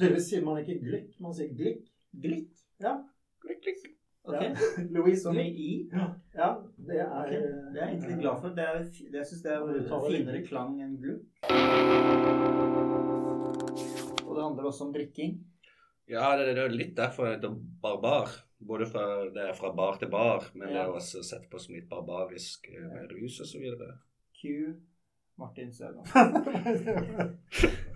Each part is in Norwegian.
tydeligvis sier man ikke glikk, man sier glikk. Glikk? Ja. Glikk, glikk. Ok. Ja. Louise Som i i? Ja, det er okay. Det er jeg egentlig glad for. Det er, jeg syns det er finere klang enn glukk. Og det handler også om drikking. Ja, det, det er litt derfor det heter barbar. Både fra, det er fra bar til bar, men det er også sett på som litt barbarisk eh, med rus og så videre. Q. Martin Sødal.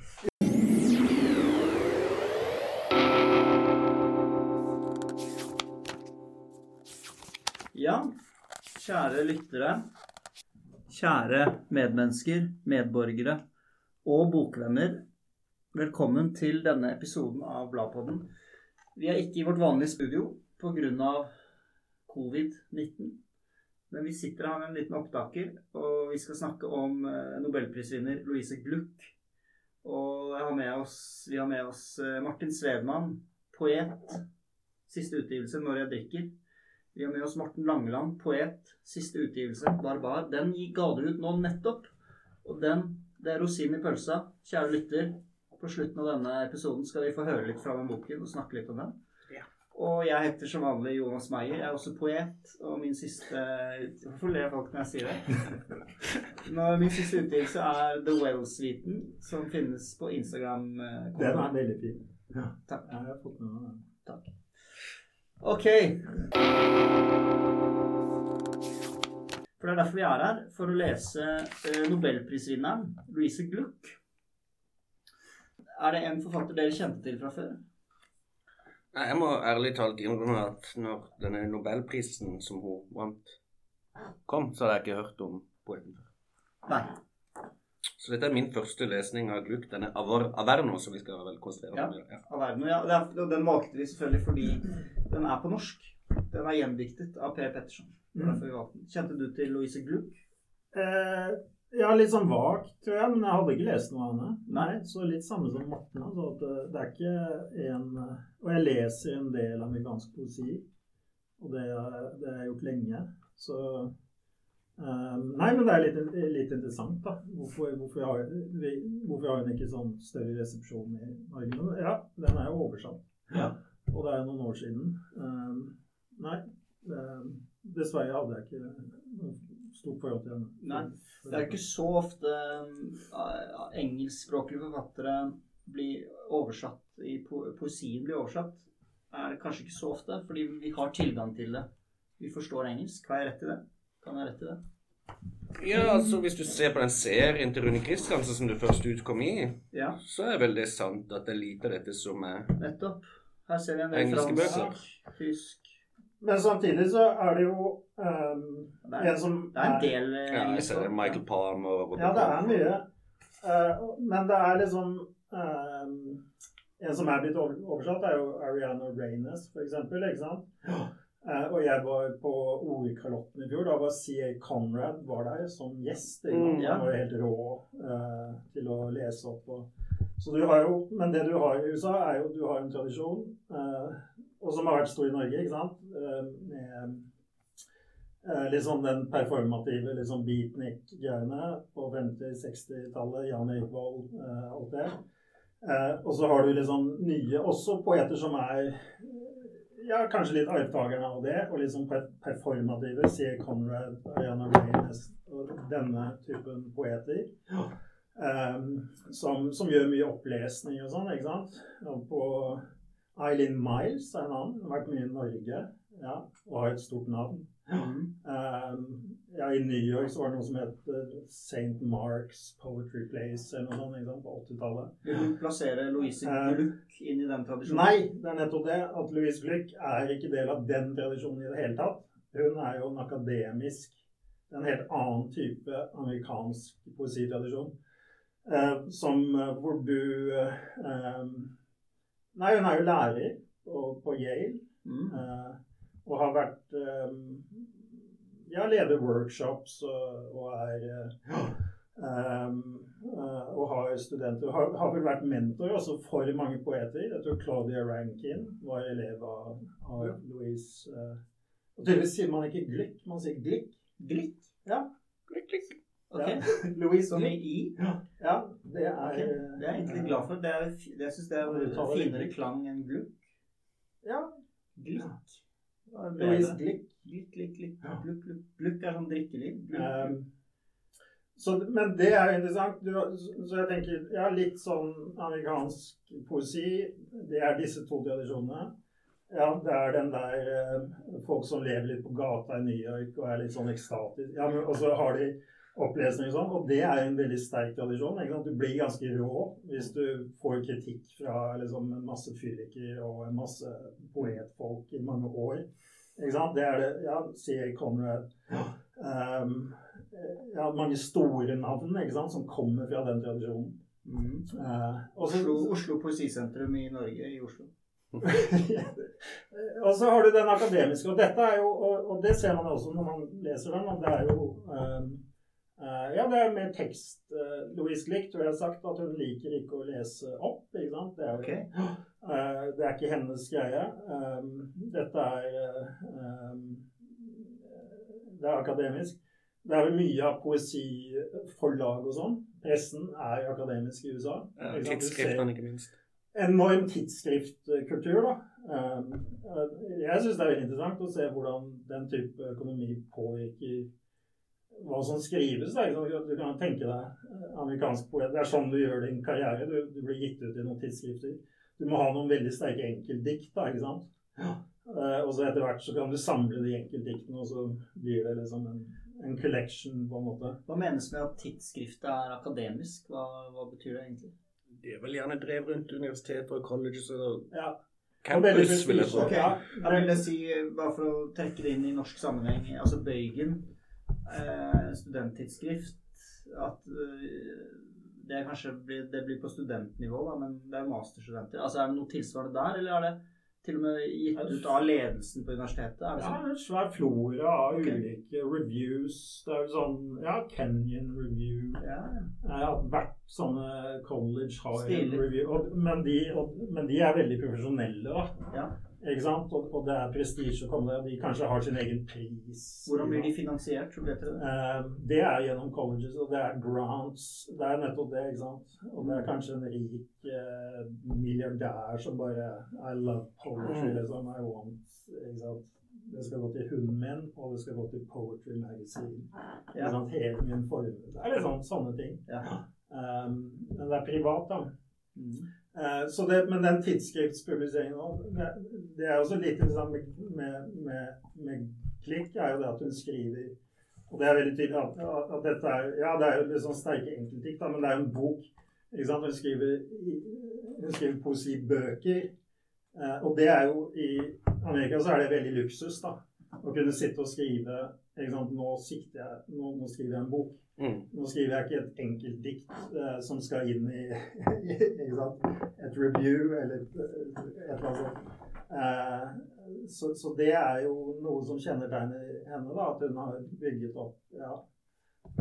Ja, kjære lyttere, kjære medmennesker, medborgere og bokvenner. Velkommen til denne episoden av Bladpodden. Vi er ikke i vårt vanlige studio pga. covid-19. Men vi sitter her med en liten opptaker, og vi skal snakke om eh, nobelprisvinner Louise Gluck. Og har oss, vi har med oss eh, Martin Svedman, poet. Siste utgivelse 'Når jeg drikker'. Vi har med oss Morten Langeland, poet. Siste utgivelse, 'Barbar'. Den ga du ut nå nettopp. Og den, det er rosinen i pølsa. Kjære lytter, på slutten av denne episoden skal vi få høre litt fra den boken og snakke litt om den. Ja. Og jeg heter som vanlig Jonas Meyer. Jeg er også poet. Og min siste Hvorfor ler folk når jeg sier det? Min siste utgivelse er The Well-suiten, som finnes på Instagram. eh, Den er veldig fin. Ja. Takk. Jeg har fått med meg den. Ok. For det er derfor vi er her. For å lese eh, nobelprisvinneren Louise Gluck. Er det en forfatter dere kjente til fra før? Nei, jeg må ærlig talt innrømme at når denne nobelprisen som hun vant, kom, så hadde jeg ikke hørt om poeten før. Så dette er min første lesning av Gluck, denne Averno, som vi skal vel konsentrere oss om. Ja. Averno. Ja, den valgte vi selvfølgelig fordi den er på norsk. Den er gjendiktet av Per Petterson. Er den. Kjente du til Louise Gluck? Eh, ja, litt sånn vagt, tror jeg, men jeg hadde ikke lest noe av henne. Nei. Så litt samme som Morten. Altså, at det, er ikke en Og jeg leser en del amerikansk poesi, og det, det har jeg gjort lenge. Så Um, Nei, men det er litt, litt interessant, da. Hvorfor, hvorfor, har, vi, hvorfor har hun ikke sånn større resepsjon i Norge? Ja, den er jo oversatt. Ja. Og det er noen år siden. Uh, nei. uh, dessverre hadde jeg ikke stort forhold til henne. Nei, Det er ikke så ofte uh, engelskspråklige forfattere blir oversatt i po Poesien blir oversatt. Er det kanskje ikke så ofte, fordi vi har tilgang til det. Vi forstår engelsk. Har jeg rett i det? Kan jeg rett i det? ja, altså hvis du ser på den serien til Rune Kristiansen som du først utkom i, Ja, så er vel det sant at det er lite av dette som er nettopp. Her ser vi en del Engelske fransk, tysk Men samtidig så er det jo um, Det er, en som det er en del er, Ja, jeg ser det. Michael Palmer og Ja, det er mye. Uh, men det er liksom um, En som er blitt over- oversatt, er jo Ariana Reynes, for eksempel. Ikke sant? Uh, og jeg var på Ordkalotten i fjor. Da var CA Conrad var der som gjest. Mm, ja. Han var helt rå uh, til å lese opp. Og, jo, men det du har i USA, er jo du har en tradisjon, eh, og som har vært stor i Norge, ikke sant? Eh, med Eh, sånn den performative sånn beatnik-greiene på 50-60-tallet. Jan Erik Vold, eh, alt det. Eh, og så har du sånn nye også poeter som er ja, kanskje litt arvtakerne av det, og sånn performative. C. Conrad, Ariana Reynes og denne typen poeter. Eh, som, som gjør mye opplesning og sånn, ikke sant. Og på Eileen Miles er en annen. Vært mye i Norge ja, og har et stort navn. Mm. Um, ja, I New York så var det noe som het uh, St. Mark's Poetry Place eller noe sånt sant, på 80-tallet. Vil du plassere Louise Gluck um, inn i den tradisjonen? Nei, det er nettopp det at Louise Gluck er ikke del av den tradisjonen i det hele tatt. Hun er jo en akademisk En helt annen type amerikansk poesitradisjon. Uh, som uh, hvor du uh, um, Nei, hun er jo lærer på, på Yale. Mm. Eh, og har vært Ja, leder workshops og, og er eh, um, eh, Og har studenter. Har, har vel vært mentor også for mange poeter. Jeg tror Claudia Rankin var elev av, av Louise. eh, og tydeligvis sier man ikke Glick, man sier Glick. Glick? Ja. Klikk, klikk. Ok. Ja. Louise Som i i? Ja, det er okay. Det er jeg egentlig glad for. Det er, syns jeg Ja, du er det finere klang enn gluck. Ja, Glikk. Louise. Glikk, glikk, glikk. Ja. Glukk, glukk. Glukk er sånn drikkeliv. Glukk. Um, så, men det er jo interessant. Du, så jeg tenker ja, litt sånn amerikansk poesi. Det er disse to tradisjonene. Ja, det er den der eh, folk som lever litt på gata i New York og er litt sånn ekstatisk. Ja, men, og så har de opplesning og sånn, og det er en veldig sterk tradisjon. Du blir ganske rå hvis du får kritikk fra liksom, en masse fylliker og en masse poetfolk i mange år. Ikke sant? Det er det, ja, sier Conrad. Um, ja, mange store navn som kommer fra den tradisjonen. Mm. Uh, også, Oslo, Oslo Poesisentrum i Norge, i Oslo. og så har du den akademiske, og dette er jo, og, og det ser man også når man leser den, at det er jo um, eh, Ja, det er mer tekst. Louise Glick tror jeg har sagt at hun liker ikke å lese opp. ikke sant? Det er, okay. Ok. eh, det er ikke hennes greie. Um, dette er eh, um, Det er akademisk. Det er vel mye av poesiforlag og sånn. Pressen er akademisk i USA. Ja, Tidsskriftene, ikke minst. enorm tidsskriftkultur. da. Um, uh, Jeg syns det er veldig interessant å se hvordan den type økonomi påvirker hva som skrives. Da. Du kan tenke deg uh, amerikansk poet. Det er sånn du gjør din karriere. Du, du blir gitt ut i noen tidsskrifter. Du må ha noen veldig sterke enkeltdikt. da, ikke sant? Uh, og så etter hvert så kan du samle de enkeltdiktene, og så blir det liksom en, en collection, på en måte. Hva menes med at tidsskriftet er akademisk? Hva, hva betyr det egentlig? Det er vel gjerne drevet rundt universiteter og colleges og Ja. Campus, vil jeg tro. Okay. Ok, Ja. Da vil jeg si, bare for å trekke det inn i norsk sammenheng, altså Bøygen, eh, studenttidsskrift, at eh, det kanskje blir, det blir på studentnivå, da, men det er masterstudenter. Altså Er det noe tilsvarende der, eller er det til og med gitt ut av ledelsen på universitetet? Er det Ja, sånn? en svær flora av okay. ulike reviews. Det er jo sånn Ja, Kenyan review. Ja, ja. At hvert sånne college har review. Og, men, de, og, men de er veldig profesjonelle, da. ja. Ikke sant? Og, og det er prestisje å komme der. De kanskje har sin egen pris. Hvordan blir de finansiert? Så vet det? Eh, Det er gjennom colleges, og det er grants. Det er nettopp det, ikke sant. Og det er kanskje en rik eh, milliardær som bare I love poetry, Mm. liksom. I want Ikke sant. Det skal gå til hunden min, og det skal gå til Poetry Magazine. Ikke sant? Hele min formue. Det er liksom sånne ting. Ja. Um, men det er privat, da. Mm. Eh, så det, men den tidsskriftspubliseringen det, det er også litt interessant med, med, med, med Klikk, er jo det at hun skriver Og det er veldig tydelig at, at, dette er Ja, det er jo sånn sterke enkeltdikt, men det er jo en bok. Ikke sant? Hun skriver, hun skriver poesibøker. Eh, og det er jo I Amerika så er det veldig luksus, da. Å kunne sitte og skrive ikke sant? Nå sikter jeg Nå, nå skriver jeg en bok. Mm. Nå skriver jeg ikke et enkeltdikt uh, som skal inn i ikke sant? et review eller et, et eller annet sånt. Uh, så, så det er jo noe som kjennetegner henne, da, at hun har bygget opp ja.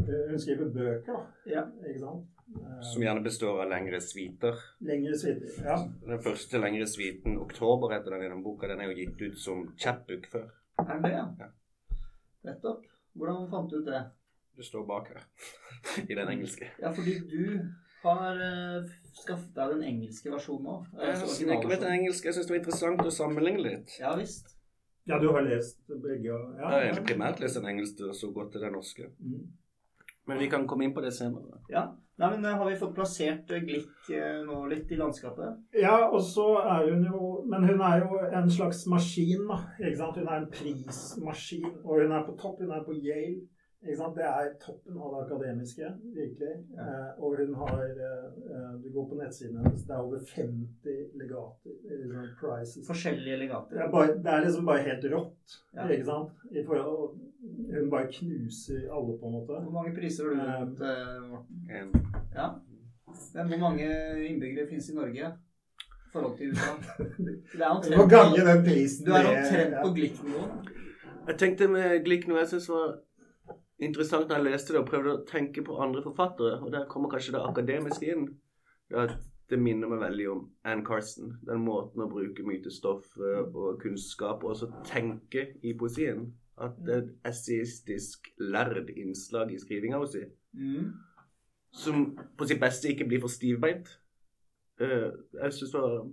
Hun skriver bøker, da. Ja. Ikke sant? Eh, Som gjerne består av lengre sviter. Lengre sviter. Ja. Den første lengre sviten, 'Oktober', heter den i den boka. Den er jo gitt ut som chapbook før. Er det det, ja? Ja. Nettopp. Hvordan fant du ut det? Det står bak her. I den engelske. Ja, fordi du har uh, skaffet deg den engelske versjonen òg. Jeg har sneket med den engelske. Jeg syns det var interessant å sammenligne litt. Ja visst. ja, du har lest begge? Ja, Jeg har egentlig primært lest den engelske og så godt til den norske. Mm. Men vi kan komme inn på det senere. Ja. Nei, men eh, Har vi fått plassert eh, Glick eh, nå litt i landskapet? Ja, og så er hun jo Men hun er jo en slags maskin, da. Ikke sant? Hun er en prismaskin. Og hun er på topp. Hun er på Yale. Ikke sant? Det er toppen av det akademiske, virkelig. Ja. Eh, og hun har eh, eh, Du går på nettsiden hennes, det er over 50 legater. Liksom, prizes. Forskjellige Det legater. er, bare, det er liksom bare helt rått, Ja. ikke sant? I forhold, hun bare knuser alle, på en måte. Hvor mange priser har du vunnet, eh, Morten? Ja. Men hvor mange innbyggere finnes i Norge i forhold til USA? Det er Du må gange omtrent, den prisen du er omtrent på Glick-nivå. Jeg tenkte med Glick noe jeg syns var interessant da jeg leste det og prøvde å tenke på andre forfattere, og der kommer kanskje det akademiske inn. Ja, det minner meg veldig om Ann Carson. Den måten å bruke mytestoff og kunnskap og også tenke i poesien. At det er et essayistisk lærd innslag i skrivinga si. Mm. Som på sitt beste ikke blir for stivbeint. Eh, jeg syns det var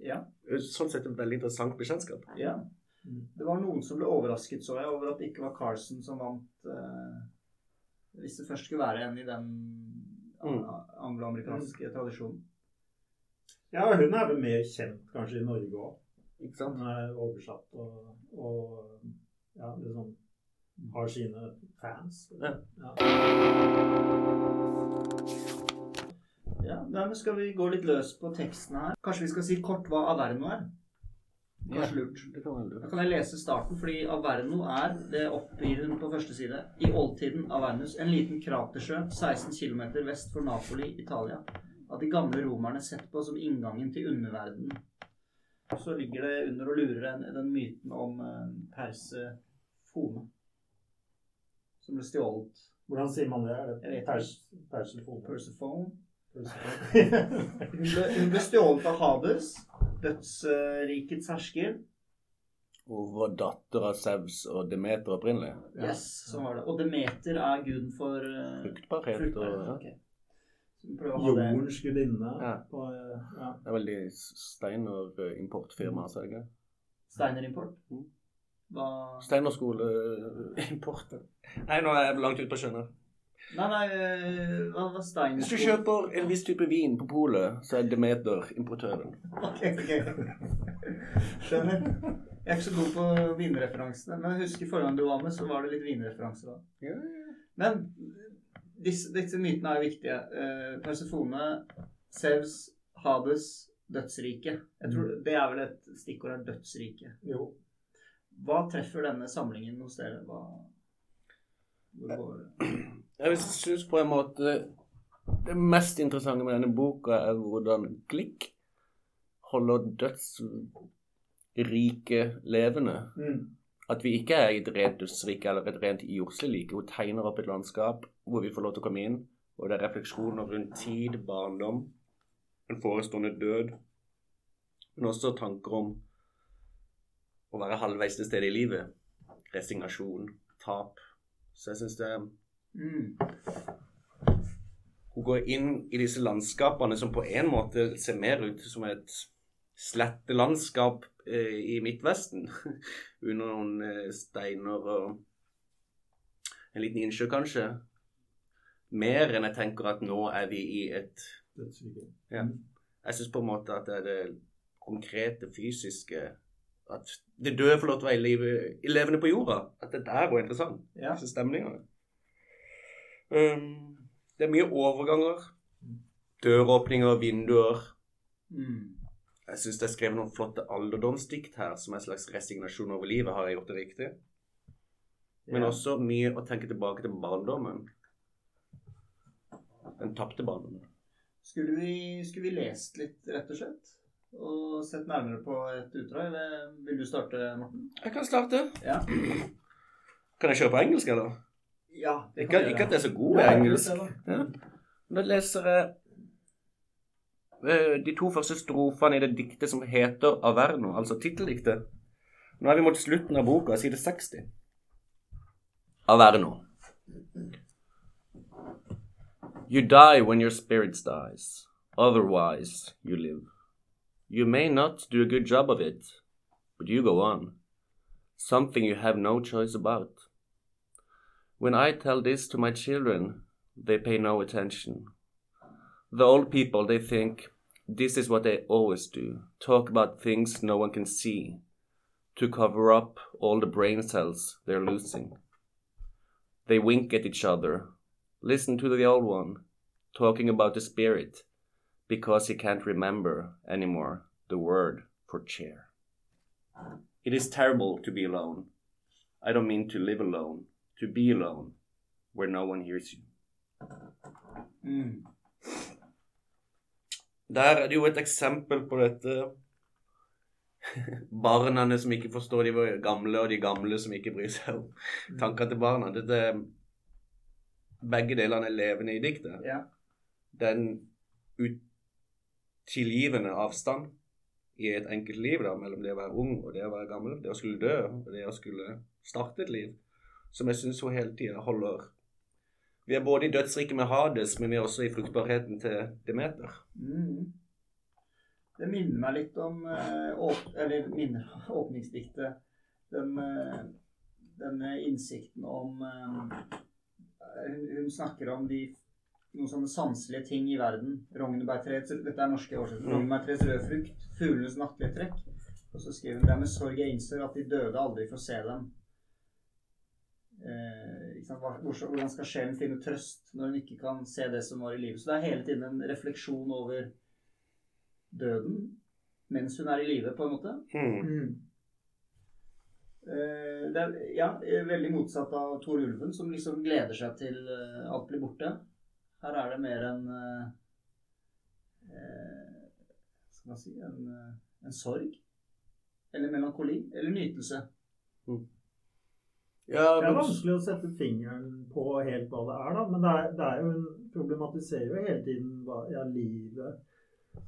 Ja. eh, sånn sett et veldig interessant bekjentskap. ja. Det var noen som ble overrasket, så jeg, over at det ikke var Carson som vant eh, Hvis det først skulle være en i den Mm. a- tradisjonen. Ja, hun er vel mer kjent kanskje i Norge òg. Ikke sant? Hun er oversatt og, og ja, liksom har sine fans. Ja. Ja, nei, men Skal vi gå litt løs på teksten her? Kanskje vi skal si kort hva Averno er? Kanskje lurt. Det kan være Da kan jeg lese starten, fordi Averno er, det oppgir hun på første side, i oldtiden Avernus, en liten kratersjø 16 km vest for Napoli, Italia, av de gamle romerne sett på som inngangen til underverdenen. Så ligger det under og lurer en, den myten om perse Fone. som ble stjålet. Hvordan sier man det? Er det? Persephone. Hun ble, hun ble stjålet av Hades, dødsrikets hersker. Hun var datter av Sevs og Demeter opprinnelig. Yes, sånn var det. Og Demeter er guden for uh, Fruktbarhet og fruktbarhet. ja. ok. Så vi prøver å ha det. Jordens gudinne. Ja. på, eh, ja. Det er veldig Steiner-importfirma, så er det? Steiner-import. Mm. Hva Steiner skole-import. Nei, nå er jeg langt ute på skjønnet. Nei, nei, eh, hva var Steiner? Hvis du kjøper en viss type vin på polet, så er Demeter importøren. Ok, ok. Skjønner. Jeg er ikke så god på vinreferansene, men jeg husker forrige gang du var med, så var det litt vinreferanser da. Ja, ja. Men disse, disse mytene er jo viktige. Uh, Persefone, Sevs, Hades, dødsriket. Jeg tror Mm. Det er vel et stikkord her, dødsriket. Jo. Hva treffer denne samlingen hos dere? Hva, hvor går det? Jeg syns på en måte det mest interessante med denne boka er hvordan Glick holder dødsrike levende. Mm. At vi ikke er et rent dødsrike eller et rent jordslig. Hun tegner opp et landskap hvor vi får lov til å komme inn, og det er refleksjoner rundt tid, barndom, en forestående død, men også tanker om å være halvveis til stede i livet. Resignasjon, tap. Så jeg syns det Mm. Hun går inn i disse landskapene som på en måte ser mer ut som et slettelandskap eh, i Midtvesten. Under noen eh, steiner og en liten innsjø, kanskje. Mer enn jeg tenker at nå er vi i et ja. Jeg syns på en måte at det er det konkrete, fysiske At det døde får lov til å være i livet, levende på jorda. At det der var interessant. Ja. Um, det er mye overganger. Døråpninger, vinduer. Mm. Jeg syns det er skrevet noen flotte alderdomsdikt her, som en slags resignasjon over livet. Har jeg gjort det riktig? Men også mye å tenke tilbake til barndommen. Den tapte barndommen. Skulle vi, skulle vi lest litt, rett og slett? Og sett nærmere på et utdrag? Vil du starte, Morten? Jeg kan starte. Ja. Kan jeg kjøre på engelsk, eller? Ja, Ikke, ikke at det er så god Ja, engelsk. Ja. Leser jeg eh, de to første strofene i det diktet som heter Averno, altså titteldiktet. Nå er vi mot slutten av boka, side 60. Averno. You die when your spirit dies. Otherwise, you live. You may not do a good job of it, but you go on. Something you have no choice about. When I tell this to my children, they pay no attention. The old people, they think this is what they always do talk about things no one can see, to cover up all the brain cells they're losing. They wink at each other, listen to the old one, talking about the spirit, because he can't remember anymore the word for chair. It is terrible to be alone. I don't mean to live alone, to be alone, where no one hears you. Mm. Der er det jo et eksempel på dette Barna som ikke forstår de var gamle, og de gamle som ikke bryr seg om tankene til barna. Dette, begge delene er levende i diktet. Ja. Den utilgivende avstand i et enkelt liv da, mellom det å være ung og det å være gammel. Det å skulle dø og det å skulle starte et liv, som jeg syns hun hele tida holder Vi er både i dødsriket med Hades, men vi er også i fruktbarheten til Demeter. Mm. Det minner meg litt om eh, åp Eller minner åpningsdiktet. Den, eh, denne innsikten om eh, hun, snakker om de noen sånne sanselige ting i verden. Rognebærtreets Dette er norske oversettelser. Mm. Rognebærtreets røde frukt, fuglenes nattlige trekk. Og så skriver hun det er med sorg jeg innser at de døde aldri får se dem. Eh, ikke sant? Hva- hvor- Hvordan skal sjelen finne trøst når hun ikke kan se det som var i livet? Så det er hele tiden en refleksjon over døden mens hun er i live, på en måte. Hmm. Mm. Eh, det er ja, eh, veldig motsatt av Tor Ulven, som liksom gleder seg til eh, alt blir borte. Her er det mer en eh, eh, skal man si en, eh, en sorg. Eller melankoli. Eller nytelse. Ja, Det er vanskelig å sette fingeren på helt hva det er, da. Men det er, det er jo en problematiserer jo hele tiden hva, ja, livet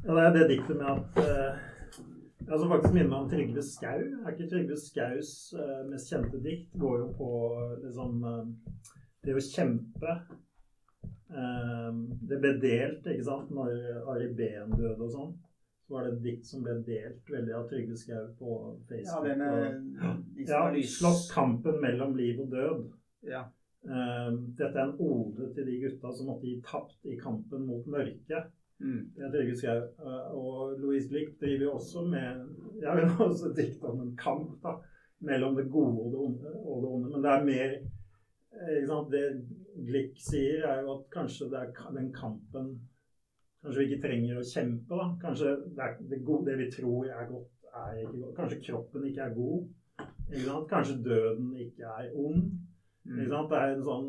Ja, det er det diktet med at eh, ja, Som faktisk minner meg om Trygve Skau. Er ikke Trygve Skaus eh, mest kjente dikt går jo på liksom eh, det å kjempe. Eh, det ble delt, ikke sant, når Ari Behn døde og sånn. Så var det et dikt som ble delt veldig av Trygve Skau på Ja, Facebook. og- med de ja, slåss kampen mellom liv og død. Ja. Eh, dette er en ode til de gutta som måtte gi tapt i kampen mot mørket. Mm. Det er Trygve Skau. Uh, og Louise Glick driver også med Ja, hun har også et dikt om en kamp da, mellom det gode og det onde. Og det onde. Men det er mer eh, ikke sant? Det Glick sier, er jo at kanskje det er den kampen Kanskje vi ikke trenger å kjempe, da. Kanskje det, er det, gode, det vi tror er godt, er ikke godt. Kanskje kroppen ikke er god. Ikke sant? Kanskje døden ikke er ond. Ikke Mm. sant? Det er en sånn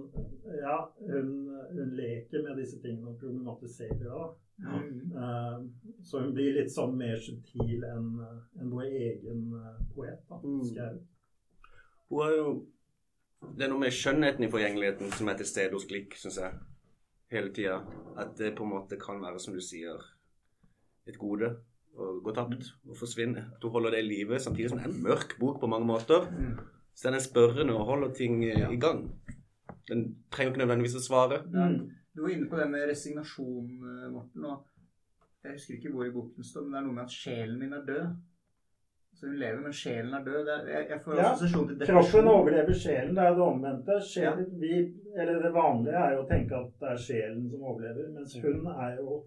Ja, hun, hun leker med disse tingene og problematiserer det. Mm. Uh, så hun blir litt sånn mer subtil enn en vår egen eh, poet. da, Mm. Hun er jo Det er noe med skjønnheten i forgjengeligheten som er til stede hos Glick, syns jeg. Hele tida. At det på en måte kan være, som du sier, et gode å gå tapt og forsvinne. At hun holder det i live, samtidig som det er en mørk bok på mange måter. Mm. Så den er spørrende og holder ting eh, i gang. Den trenger ikke nødvendigvis å svare. Ja. Mm. Du var inne på det med resignasjon, eh, Morten. og Jeg husker ikke hvor i boken står, men det er noe med at sjelen min er død. Så hun lever, men sjelen er død. Jeg, jeg får Ja, assosiasjon til Kroppen overlever sjelen. Det er det omvendte. Sjelen, vi, eller det vanlige er jo å tenke at det er sjelen som overlever, mens hun er jo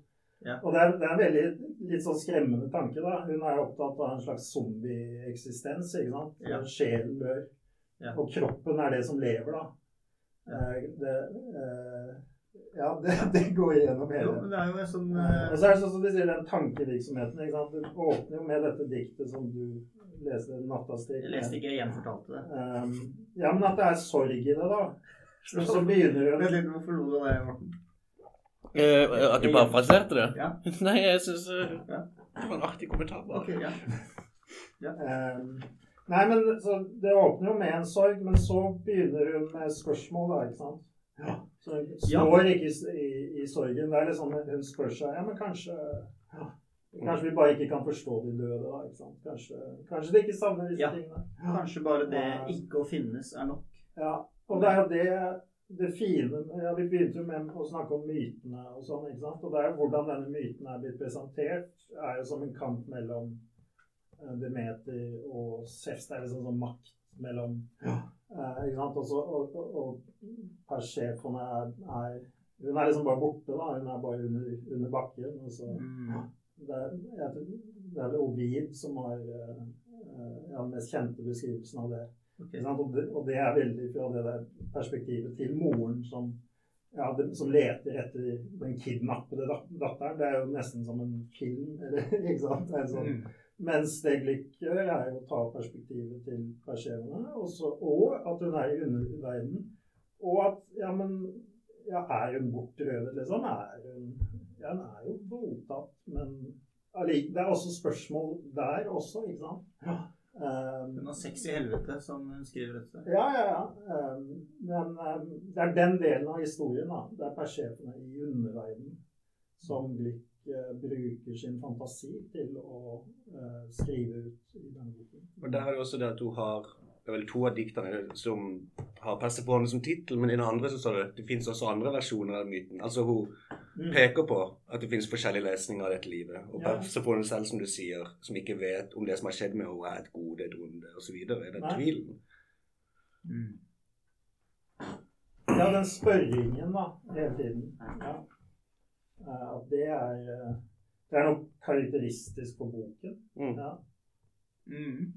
Ja. Og det er, det er en veldig litt sånn skremmende tanke. da. Hun er opptatt av en slags zombie-eksistens. ikke sant? Ja. Sjelen dør. Ja. Og kroppen er det som lever, da. Eh, Det, eh, ja, det, det går igjennom hele Jo, men det er jo en sånn Eh, eh, Og så er det sånn som de sier, den tankevirksomheten. ikke sant? Du åpner jo med dette diktet som du leste, 'Nattastrid'. Jeg leste ikke, jeg gjenfortalte det. Um, ja, men at det er sorg i det, da. Så, så begynner Vent du litt, hvorfor lo du av det, Morten? Eh, at du bare fraserte det? Ja. Nei, jeg syns Ja. det var en artig kommentar. bare. Ok, ja. um, Nei, men så Det åpner jo med en sorg, men så begynner hun med spørsmål, da, ikke sant? Så står ja. ikke i, i, i sorgen. Det er liksom Hun spør seg Ja, men kanskje ja, Kanskje vi bare ikke kan forstå de døde, da. ikke sant? Kanskje, kanskje de ikke savner disse Ja. tingene. Kanskje bare det ikke å finnes er nok. Ja, og det er jo det, det fine ja, Vi begynte jo med å snakke om mytene og sånn. ikke sant? Og det er jo hvordan denne myten er blitt presentert, er jo som en kamp mellom eh, Demeter og Sefst, Det er liksom sånn makt mellom eh, ikke sant? Også, og, og, og Persefone er, er Hun er liksom bare borte, da. Hun er bare under, under bakken. og så Mm. det er, det er vel Ovid som har eh, ja, den mest kjente beskrivelsen av det. Okay. Og, det, og det er veldig fra det der perspektivet til moren som, ja, det, som leter etter den kidnappede datteren. Det er jo nesten som en film. Eller, ikke sant? En sånn, Mm. Mens det Glick gjør, er å ta perspektivet til Persevene, og at hun er i underverden. Og at Ja, men ja, er hun bortrøvet, liksom? Er hun Ja, hun er jo voldtatt, men det er også spørsmål der også, ikke sant? Um, Hun har sex i helvete, som hun skriver et sted. ja, ja, ja. Um, men um, det er den delen av historien, da. Det er persjefene i underverden som Glick bruker sin fantasi til å eh, skrive ut i denne boken. Og der er det også det at hun har Det er vel to av diktene som har Persefone som tittel, men i den andre så står det det fins også andre versjoner av myten. Altså hun Mm. peker på at det fins forskjellige lesninger av dette livet. Og Ja. Persefone selv, som du sier, som ikke vet om det som har skjedd med henne, er et gode, et onde osv. Er det tvilen? Mm. Ja, den spørringen, da, hele tiden. Ja. Eh, At det er eh, Det er noe karakteristisk på boken. Mm. Ja. Mm.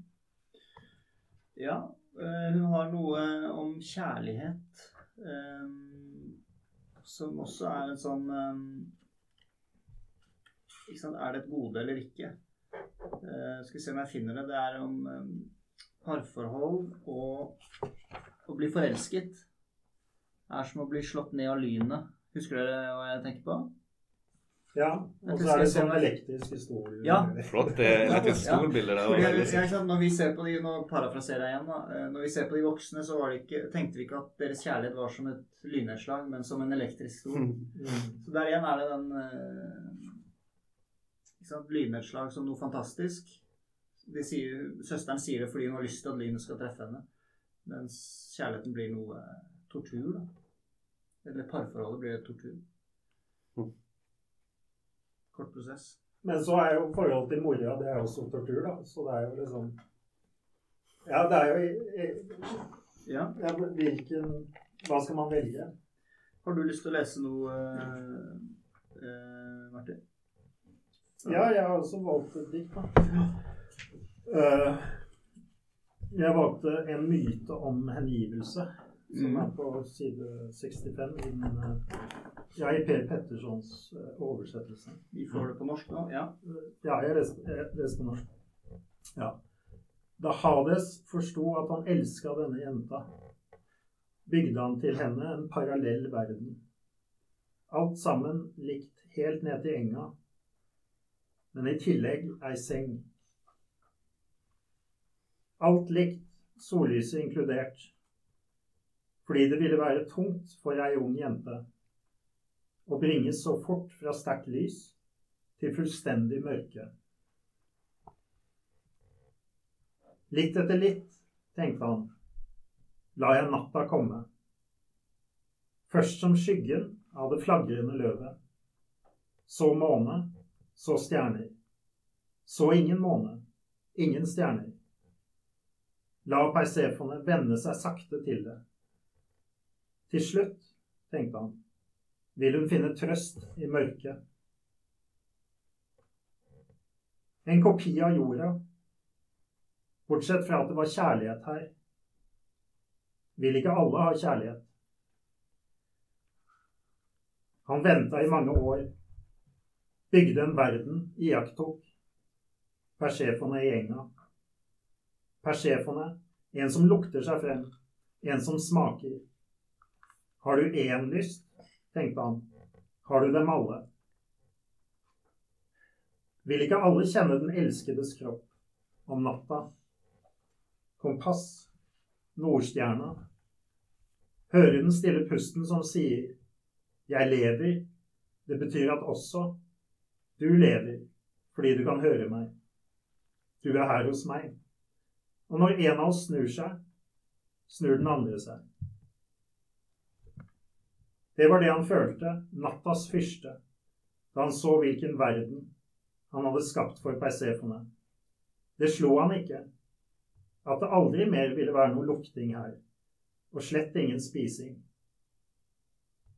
Ja, eh, hun har noe om kjærlighet eh, som også er en sånn eh, ikke sant, Er det et gode eller ikke? Eh, skal vi se om jeg finner det. Det er om eh, parforhold og å bli forelsket. er som å bli slått ned av lynet. Husker dere hva jeg tenker på? Ja. Og så er det sånn elektrisk stol... Ja. Flott. Det er et Ja. der. Veldig ikke når vi ser på de, nå parafraserer jeg igjen da, eh, når vi ser på de voksne, så var det ikke, tenkte vi ikke at deres kjærlighet var som et lynnedslag, men som en elektrisk stol. Mm. Så der igjen er det den eh, ikke sant, lynnedslag som noe fantastisk. De sier, søsteren sier det fordi hun har lyst til at lynet skal treffe henne. Mens kjærligheten blir noe tortur, da. Eller parforholdet blir tortur. Kort prosess. Men så er jo forholdet til mora det er jo også tortur, da. Så det er jo liksom Ja, det er jo Ja. ja, Hvilken Hva skal man velge? Har du lyst til å lese noe, eh, eh, Martin? Ja, jeg har også valgt et dikt, da. Uh, jeg valgte en myte om hengivelse, som Mm. er på side 65 i, den, eh, ja, i Per Pettersons eh, oversettelse. Vi får det på norsk nå. Ja. Ja, jeg leser, jeg leser på norsk. Ja. Da Hades forsto at han elska denne jenta, bygde han til henne en parallell verden. Alt sammen likt helt ned til enga, men i tillegg ei seng. Alt likt, sollyset inkludert, fordi det ville være tungt for ei ung jente å bringes så fort fra sterkt lys til fullstendig mørke. Litt etter litt, tenkte han, la jeg natta komme. Først som skyggen av det flagrende løvet. Så måne, så stjerner. Så ingen måne, ingen stjerner. La Persefone vende seg sakte til det. Til slutt, tenkte han, vil hun finne trøst i mørket. En kopi av jorda, bortsett fra at det var kjærlighet her. Vil ikke alle ha kjærlighet? Han venta i mange år, bygde en verden, iakttok. Persefone i enga. Persefone, en som lukter seg frem, en som smaker. Har du én lyst, tenkte han, har du dem alle. Vil ikke alle kjenne den elskedes kropp om natta? Kompass, Nordstjerna. Høre den stille pusten som sier 'Jeg lever'. Det betyr at også du lever, fordi du kan høre meg. Du er her hos meg. Og når en av oss snur seg, snur den andre seg. Det var det han følte, nattas fyrste, da han så hvilken verden han hadde skapt for Persefone. Det slo han ikke at det aldri mer ville være noe lukting her, og slett ingen spising.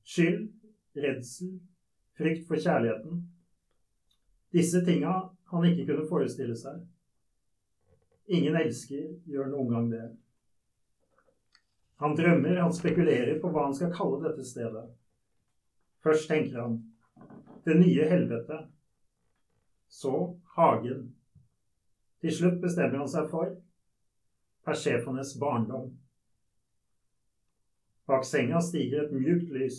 Skyld, redsel, frykt for kjærligheten. Disse tinga han ikke kunne forestille seg. Ingen elsker gjør noen gang det. Han drømmer, han spekulerer på hva han skal kalle dette stedet. Først tenker han det nye helvete. Så hagen. Til slutt bestemmer han seg for Persefones barndom. Bak senga stiger et mjukt lys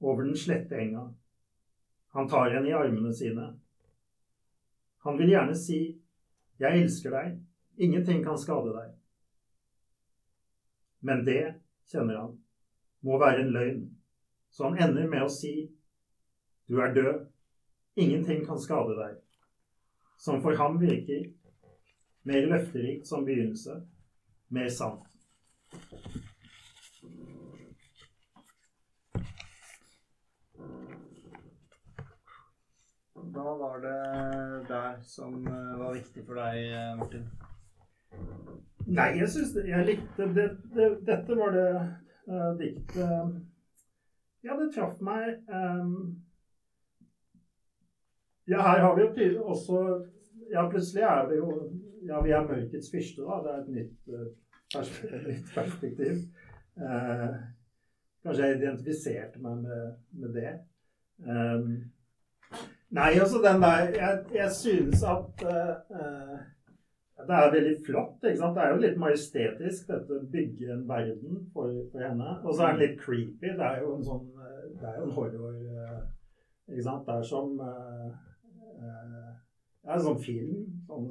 over den slette enga. Han tar henne i armene sine. Han vil gjerne si 'Jeg elsker deg. Ingenting kan skade deg'. Men det, kjenner han, må være en løgn, så han ender med å si 'Du er død. Ingenting kan skade deg'. Som for ham virker mer løfterikt som begynnelse mer sant. Hva var det der som eh, var viktig for deg, eh, Martin? Nei, jeg syns Jeg likte det, det, Dette var det uh, diktet Ja, det traff meg um, Ja, her har vi jo også Ja, plutselig er vi jo Ja, vi er mørkets fyrste, da. Det er et nytt, uh, perspe nytt perspektiv. Uh, kanskje jeg identifiserte meg med, med det. Um, nei, altså den der Jeg, jeg synes at uh, det er veldig flott. ikke sant? Det er jo litt majestetisk, dette bygge en verden for, for henne. Og så er det litt creepy. Det er jo en sånn Det er jo en horror ikke sant? Det er som Det er en sånn film. Sånn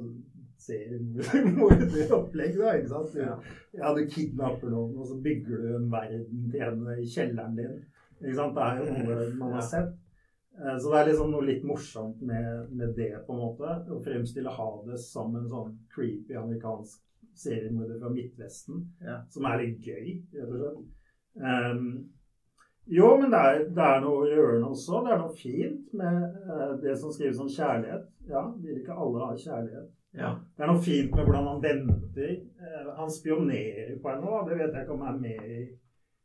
seriemorderopplegg, da. ikke sant? Du, ja, du kidnapper noen, og så bygger du en verden til henne i kjelleren din. ikke sant? Det er jo noe man har sett. Så det er liksom noe litt morsomt med, med, det, på en måte. Å fremstille Hades som en sånn creepy amerikansk seriemorder fra Midtvesten. Ja. Som er litt gøy, rett og slett. Um, jo, men det er, det er noe rørende også. Det er noe fint med uh, det som skrives om kjærlighet. Ja, vil ikke alle ha kjærlighet? Ja. Det er noe fint med hvordan han venter. Uh, han spionerer på henne. Det vet jeg ikke om er med i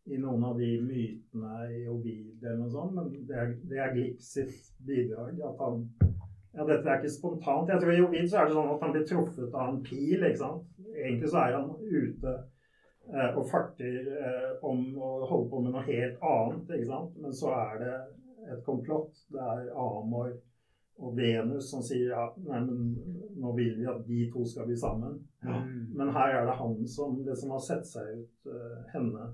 i noen av de mytene i Ovid eller noe sånt, men det er, det er Glick sitt bidrag. At han Ja, dette er ikke spontant. Jeg tror I Ovid så er det sånn at han blir truffet av en pil. ikke sant? Egentlig så er han ute eh, og farter eh, om å holde på med noe helt annet, ikke sant? Men så er det et komplott. Det er Amor og Venus som sier ja, nei, men nå vil vi at de to skal bli sammen. Ja. Men her er det han som det som har sett seg ut eh, henne.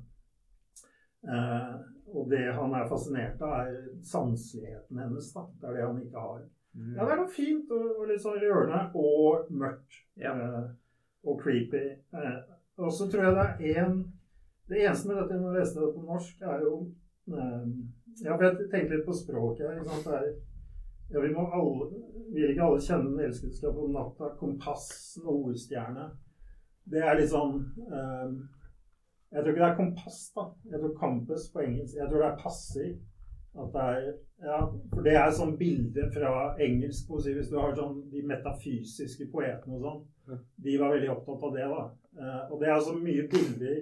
Uh, og det han er fascinert av, er sanseligheten hennes. da. Det er det han ikke har. Mm. Ja, det er noe fint og, og litt sånn rørende og mørkt. Ja. Eh, og creepy. og så tror jeg det er én Det eneste med dette når jeg leste det på norsk, er jo Ja, for jeg tenkte litt på språket her. ikke sant? Det er ja, vi må alle, vil ikke alle kjenne den elskede på natta? Kompass, nordstjerne. Det er litt sånn um, Jeg tror ikke det er kompass, da. Jeg tror campus på engelsk. Jeg tror det er passer. At det er Ja, for det er sånn bilde fra engelsk poesi. Hvis du har sånn de metafysiske poetene og sånn. De var veldig opptatt av det, da. Uh, og det er altså mye bilder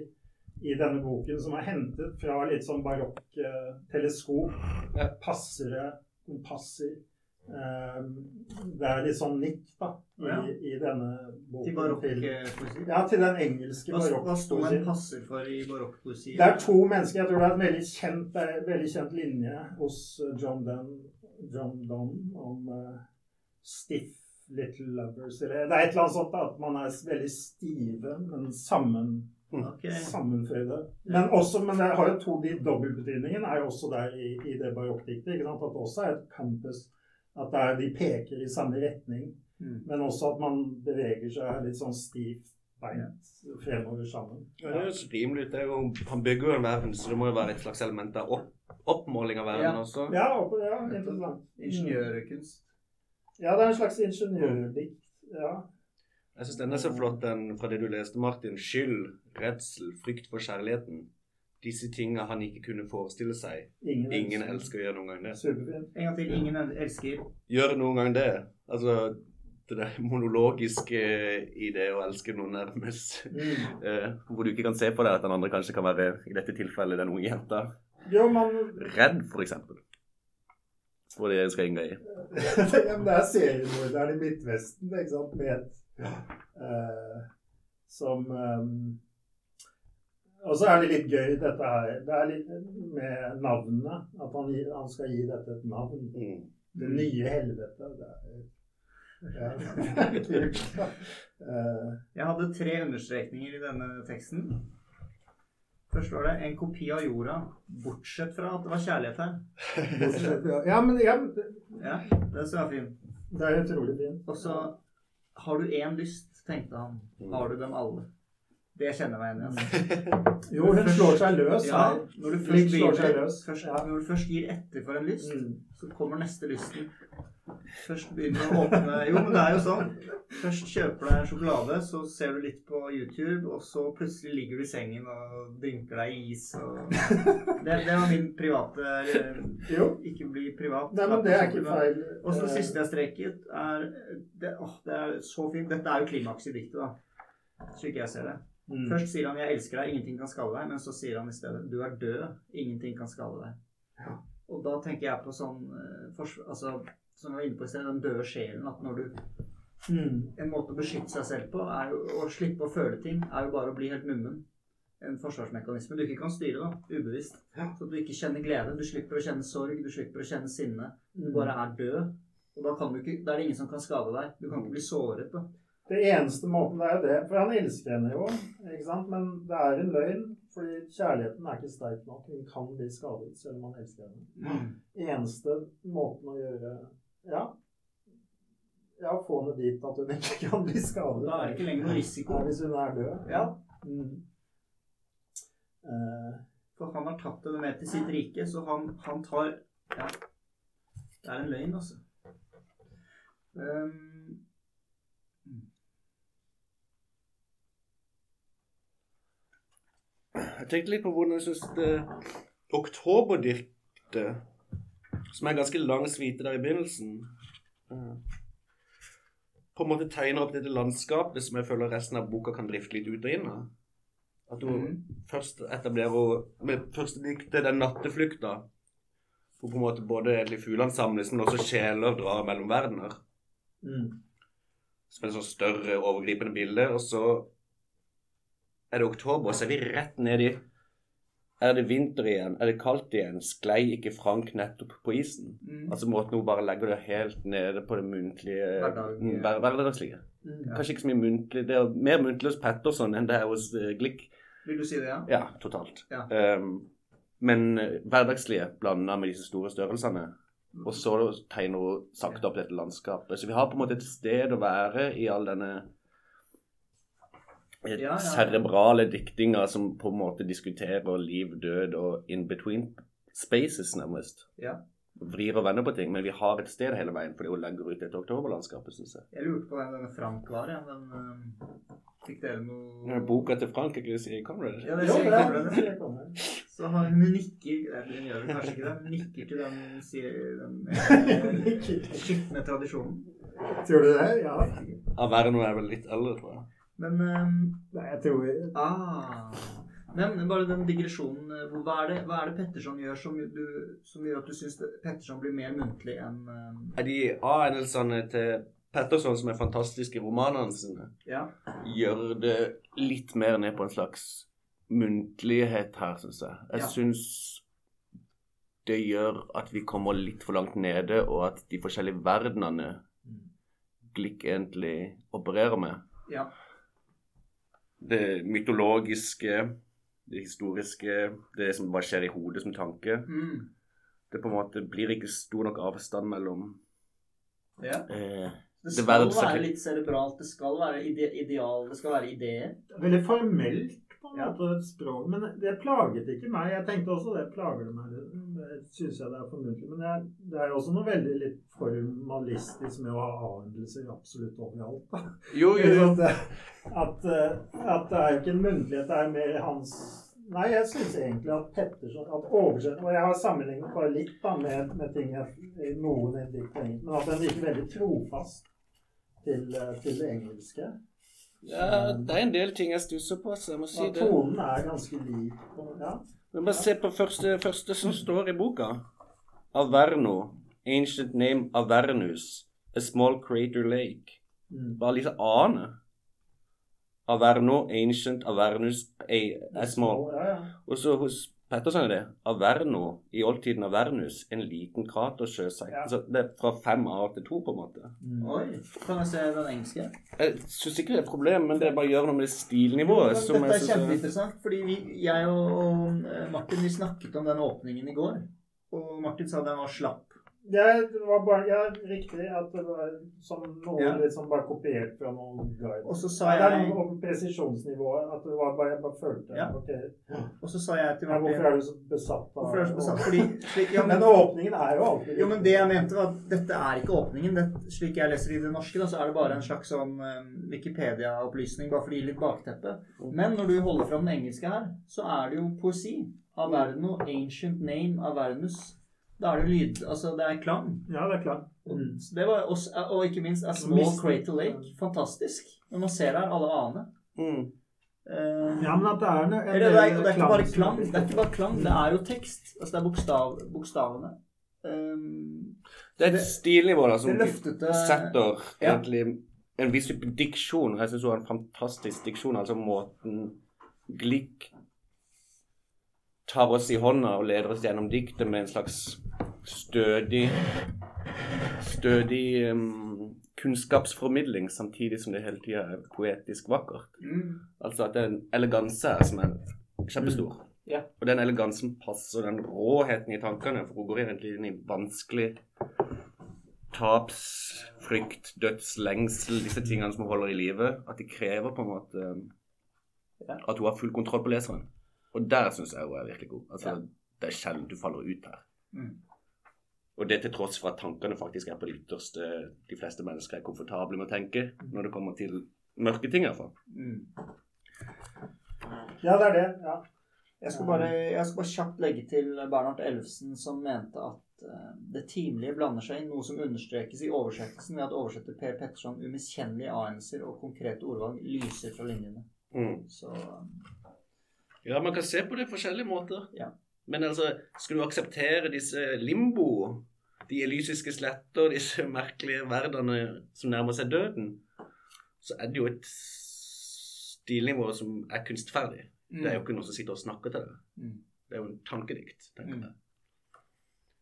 i denne boken som er hentet fra litt sånn barokk uh, teleskop. Passere, kompasser. Um, det er litt sånn nikk da, i, Ja. i denne boken. Til barokkpoesi. Ja, til den engelske Hva, hva sto en passer for i barokkpoesi? Det er to mennesker. Jeg tror det er en veldig kjent, veldig kjent linje hos eh, John Donne, John Donne om uh, stiff little lovers. Eller, det er et eller annet sånt at man er veldig stive, men sammen, okay. sammenføyde. Men, også, men det har jo to de dobbeltbetydningene er jo også der i, i det barokkdiktet. At det også er et campus. At det er, de peker i samme retning. Mm. Men også at man beveger seg litt sånn stivt beint fremover sammen. Ja, det høres rimelig ut. Det er jo, han bygger jo en verden, så det må jo være et slags element av opp, oppmåling av verden Ja. også. Ja, opp- ja interessant. Ingeniørkunst. Ja, det er en slags ingeniørdikt. Ja. Jeg syns den er så flott, den fra det du leste, Martin. Skyld, redsel, frykt for kjærligheten. Disse tingene han ikke kunne forestille seg. Ingen, Ingen elsker å gjøre noen gang det. Superfint. En gang til. Ingen elsker. Gjør noen gang det. Altså det der monologiske i det å elske noen nærmest. Mm. Eh, hvor du ikke kan se på det at den andre kanskje kan være, i dette tilfellet, den unge jenta. Ja, man Redd, for eksempel. For det skal inngå i. ja, men Det er seriemorderen i Midtvesten, ikke sant, med et eh, Som um, Og så er det litt gøy, dette her Det er litt med navnene. At han, han skal gi dette et navn. Mm. Det nye helvete. Det er, ja, er kult. Eh, Jeg hadde tre understrekninger i denne teksten. Først var det en kopi av jorda, bortsett fra at det var kjærlighet her. bortsett ja, men ja, det, Ja, det synes jeg var fin. det er utrolig fint. Og så har du én lyst, tenkte han. Har du dem alle? Det kjenner jeg meg igjen i. altså. Jo, hun slår seg løs Ja, her. når du først, slår seg løs. først, Ja. når du først gir etter for en lyst, Mm. så kommer neste lysten. Først begynner å åpne Jo, men det er jo sånn. Først kjøper du deg en sjokolade, så ser du litt på YouTube, og så plutselig ligger du i sengen og dynker deg i is og Det, det var min private Jo. Ikke bli privat. Nei, men det er ikke feil. Og så det Eh, siste jeg streket, er det, åh, det er så fint. Dette er jo klimaks i diktet, da. Slik jeg ser det. Mm. Først sier han 'jeg elsker deg, ingenting kan skade deg', men så sier han i stedet 'du er død, ingenting kan skade deg'. Ja. Og da tenker jeg på sånn eh, altså, Som jeg var inne på i sted, den døde sjelen. At når du Mm. En måte å beskytte seg selv på, er jo å slippe å føle ting, er jo bare å bli helt mummen. En forsvarsmekanisme du ikke kan styre, da, ubevisst. Så du ikke kjenner glede. Du slipper å kjenne sorg, du slipper å kjenne sinne. Du Mm. bare er død. Og da, kan du ikke, da er det ingen som kan skade deg. Du kan ikke bli såret. da. Det eneste måten det er jo det For han elsker henne jo, ikke sant? men det er en løgn. Fordi kjærligheten er ikke sterk nok. Hun kan bli skadet selv om han elsker henne. Eneste måten å gjøre Ja. Ja, få henne dit at hun ikke kan bli skadet. Da er det ikke lenger noe risiko. hvis hun er død. Ja. Mm. Uh, For han har tatt henne med til sitt rike, så han, han tar Ja. Det er en løgn, altså. Um, Jeg tenkte litt på hvordan jeg syns det oktoberdiktet, som er ganske lang svite der i begynnelsen, eh, på en måte tegner opp dette landskapet som jeg føler resten av boka kan drifte litt ut og inn av. At hun mm. først etablerer med første diktet, den natteflukta, hvor på en måte både egentlig fuglene samles, men også sjeler drar mellom verdener. mm. som et sånn større, overgripende bilde. Og så er det oktober, så er vi rett nedi. Er det vinter igjen? Er det kaldt igjen? Sklei ikke Frank nettopp på isen? mm. Altså måten hun bare legger det helt nede på det muntlige mm, hver- hverdagslige. Mm. Ja. Kanskje ikke så mye muntlig. Det er mer muntlig hos Petterson enn det er hos uh, Glick. Vil du si det, ja? Ja, totalt. Ja. Um, men eh, hverdagslige blanda med disse store størrelsene. Og så tegner hun sakte opp dette landskapet. Så vi har på en måte et sted å være i all denne Ja, ja. cerebrale diktinger som på en måte diskuterer liv, død og in between spaces, nærmest. Ja. Vrir og vender på ting. Men vi har et sted hele veien fordi hun legger ut et oktoberlandskap, syns jeg. Jeg lurte på hvem denne Frank var. Ja. men uh, fikk dere noe Den Boka til Frank, ikke sier Conrad? Ja, det sier det Conrad. er- det. Så har hun nikker Eller hun gjør vel kanskje ikke det. Hun nikker til den, sier- den eh, skitne tradisjonen. Tror du det? Ja. Averno er vel litt eldre, tror jeg. Men um, Nei, jeg tror ah, Men bare den digresjonen. eh, Hva er det, hva er det Petterson gjør som, du, som gjør at du syns Petterson blir mer muntlig enn um, Er de A-endelsene til Petterson, som er fantastiske i romanene sine, Ja. gjør det litt mer ned på en slags muntlighet her, syns jeg. Jeg Ja. syns det gjør at vi kommer litt for langt nede, og at de forskjellige verdenene Glikk egentlig opererer med, ja. Det mytologiske, det historiske, det som bare skjer i hodet som tanke, Mm. det på en måte blir ikke stor nok avstand mellom ja. eh, Det Det skal være litt cerebralt. Det skal være ide ideal. Det skal være ideer. Veldig formelt på en måte ja. språk. Men det plaget ikke meg. Jeg tenkte også det plager det meg. Syns jeg det er for muntlig. Men det er, det er jo også noe veldig litt formalistisk med å ha A-endelser absolutt overalt. da. Jo, jo, jo. At, eh, at det er jo ikke en muntlighet, det er mer hans Nei, jeg syns egentlig at Petterson at oversett, Og jeg har sammenlignet bare litt da med, med ting jeg, noen i dikt men at den virker veldig trofast til, eh, til det engelske. Ja, det er en del ting jeg stusser på, så jeg må si det. tonen er ganske lik. Ja. Men bare se på første, første som står i boka. Averno. Ancient name Avernus. A small crater lake. Mm. Bare liksom ane. Averno, ancient, Avernus, a, a small. Og så hos Petterson er det Averno, i oldtiden Avernus, en liten kratersjøsekk. Ja. Altså, det er fra 5A til 2, på en måte. Mm. Oi. Kan jeg se den engelske? Jeg syns ikke det er et problem, men det er bare å gjøre noe med det stilnivået. som Dette er er- kjempeinteressant, fordi vi, jeg og, og eh, Martin vi snakket om den åpningen i går. Og Martin sa den var slapp. Det var bare ja, riktig at det var som noe Ja. liksom bare kopiert fra noen guide. Og så sa jeg, det er noe om presisjonsnivået. At det var bare, jeg bare følte Ja. okay. Og så sa jeg til ja, Hvorfor er du så besatt av Hvorfor er du så besatt? Fordi slik, ja, Men men, åpningen er jo alltid jo, men det jeg mente var at dette er ikke åpningen. Det, slik jeg leser i det norske, da, så er det bare en slags sånn eh, Wikipedia-opplysning, bare for å gi litt bakteppe. Men når du holder fram den engelske her, så er det jo poesi. Averno, ancient name Avernus. Da er det lyd Altså, det er klang. Ja, det er klang. Og, det var også, og ikke minst A Small Mist- Crater Lake. Fantastisk. Når man ser der, alle aner. Mm. Uh, Ja, men at det er en, en eller det, er, det er ikke bare klang, det er ikke bare klang, det er jo tekst. Altså det er bokstav, bokstavene. Um, Det er et stilnivå da, som løftete setter Ja. egentlig en viss type diksjon. Jeg syns hun har en fantastisk diksjon. Altså måten Glick tar oss i hånda og leder oss gjennom diktet med en slags stødig Stødig um, kunnskapsformidling, samtidig som det hele tida er poetisk vakkert. mm, Altså at det er en eleganse her som er kjempestor. Ja. Og den elegansen passer den råheten i tankene, for hun går egentlig inn i vanskelig tapsfrykt, dødslengsel, disse tingene som hun holder i live. At de krever på en måte at hun har full kontroll på leseren. Og der syns jeg hun er virkelig god. Altså, yeah. Det er sjelden du faller ut her. mm. Og det til tross for at tankene faktisk er på det ytterste de fleste mennesker er komfortable med å tenke når det kommer til mørke ting, iallfall. Mm. Ja, det er det. ja. Jeg skal, bare, jeg skal bare kjapt legge til Bernhard Elvesen, som mente at uh, det timelige blander seg inn, noe som understrekes i oversettelsen ved at oversetter Per Petterson umiskjennelige a-endelser og konkrete ordvalg lyser fra linjene. Mm. Så um, Ja, man kan se på det på forskjellige måter. Ja. Men altså, skal du akseptere disse limbo, de elysiske sletter, disse merkelige verdenene som nærmer seg døden, så er det jo et stilnivå som er kunstferdig. Det er jo ikke noen som sitter og snakker til deg. Mm. Det er jo en tankedikt, tenker Mm. jeg.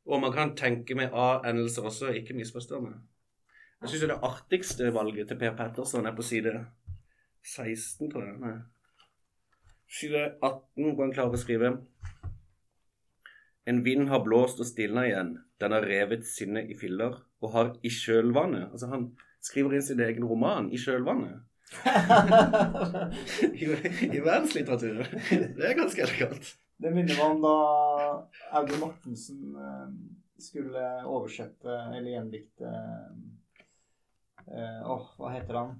Og man kan tenke med A-endelser også, ikke misforstå meg. Jeg syns det artigste valget til Per Petterson er på side 16, tror jeg. Nei. Side 18 hvor han klarer å skrive En vind har blåst og stilna igjen. Den har revet sinnet i filler og har i kjølvannet Altså, han skriver inn sin egen roman i kjølvannet. I, i verdenslitteraturen. Det er ganske elegant. Det minner meg om da Audun Mortensen eh, skulle oversette eller gjendikte Åh, Åh, hva heter han?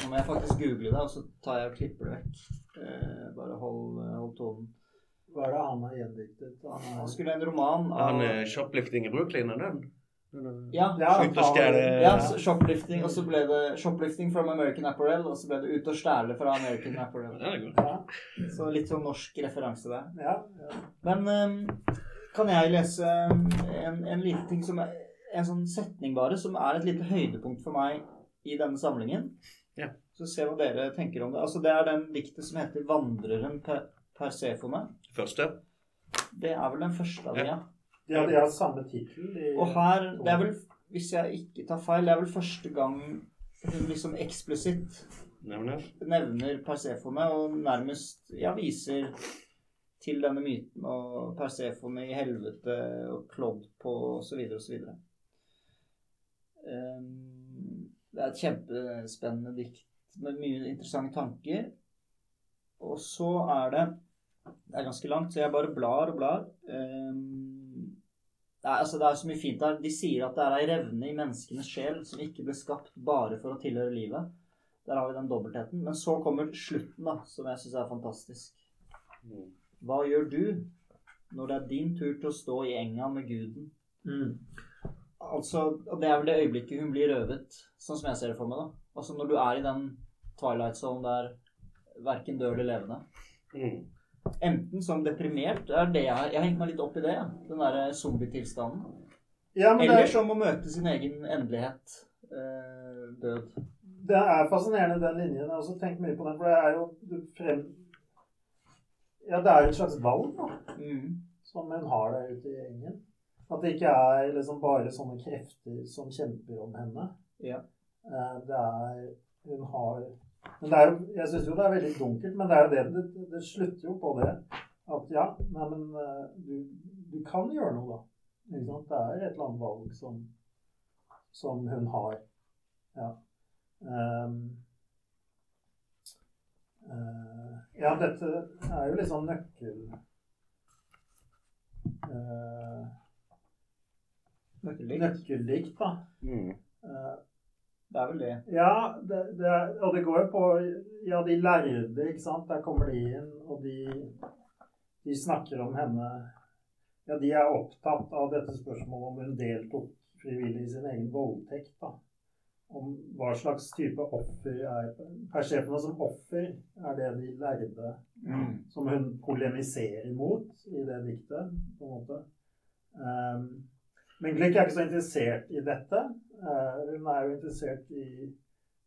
Nå må jeg faktisk google det, og så tar jeg og klipper det vekk. Eh, bare hold, hold tonen. Hva er det han har gjendiktet? Han Han har... skulle en roman av Han er shoplifting i Brooklyn, er den? Er- Ja, Ja, Ut og stjele ja, shoplifting, og så ble det 'Shoplifting from American Apparel', og så ble det 'Ut og stjele fra American Apparel'. Er. Ja, Så litt sånn norsk referanse der. ja, ja. Men ehm, kan jeg lese en, en liten ting som er En sånn setning bare, som er et lite høydepunkt for meg i denne samlingen? Ja. Så se hva dere tenker om det. Altså Det er den diktet som heter 'Vandreren Persefone'. Første. Det er vel den første av dem, ja. Ja, de har samme tittel. Og her, det er vel, hvis jeg ikke tar feil, det er vel første gang hun liksom eksplisitt Nevner. nevner Persefone og nærmest ja, viser til denne myten og Persefone i helvete og klådd på osv. osv. Um, det er et kjempespennende dikt med mye interessante tanker. Og så er det Det er ganske langt, så jeg bare blar og blar. Um, det, er, altså, det er så mye fint der. De sier at det er ei revne i menneskenes sjel som ikke ble skapt bare for å tilhøre livet. Der har vi den dobbeltheten. Men så kommer slutten, da, som jeg syns er fantastisk. Hva gjør du når det er din tur til å stå i enga med guden? Mm. Altså, og Det er vel det øyeblikket hun blir røvet, sånn som jeg ser det for meg. da. Altså Når du er i den twilight zone der verken dør eller levende. Mm. Enten som deprimert, er det jeg, jeg har hengt meg litt opp i det. Den derre zombietilstanden. Ja, men det er, som å møte sin egen endelighet. Eh, død. det er fascinerende, den linjen. Jeg har også tenkt mye på den, for det er jo frem... Ja, det er jo et slags valg, da. Mm. som hun har der ute i gjengen. At det ikke er liksom bare sånne krefter som kjemper om henne. Ja. Eh, Det er Hun har Men det er jo Jeg syns jo det er veldig dunkelt, men det er jo det det, det slutter jo på det. At ja, nei, men eh, du, du kan gjøre noe, da. Ikke sant? Det er et eller annet valg som, som hun har. Ja. Um, uh, ja, dette er jo litt sånn nøkkel... Uh, Nøkkeldikt. nøkkeldikt, da. Mm. Uh, Det er vel det. ja, det, det er, og det går jo på Ja, de lærde, ikke sant. Der kommer de inn, og de, de snakker om henne Ja, de er opptatt av dette spørsmålet om hun deltok frivillig i sin egen voldtekt. da. Om hva slags type offer er Persefone som offer er det de lærde Mm. som hun polemiserer mot i det diktet, på en måte. Um, men Glick er ikke så interessert i dette. Uh, hun er jo interessert i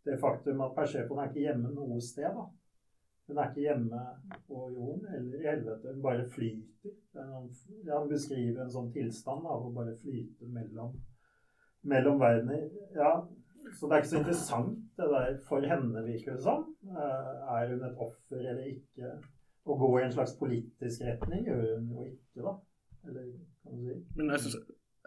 det faktum at Persepon er ikke hjemme noe sted. da. Hun er ikke hjemme på jorden eller i helvete. Hun bare flyter. Er han beskriver en sånn tilstand av å bare flyte mellom, mellom verdener. Ja, så det er ikke så interessant det der for henne, virker det som. Eh, er hun et offer eller ikke? Å gå i en slags politisk retning gjør hun jo ikke, da. Eller kan du si. Men jeg synes,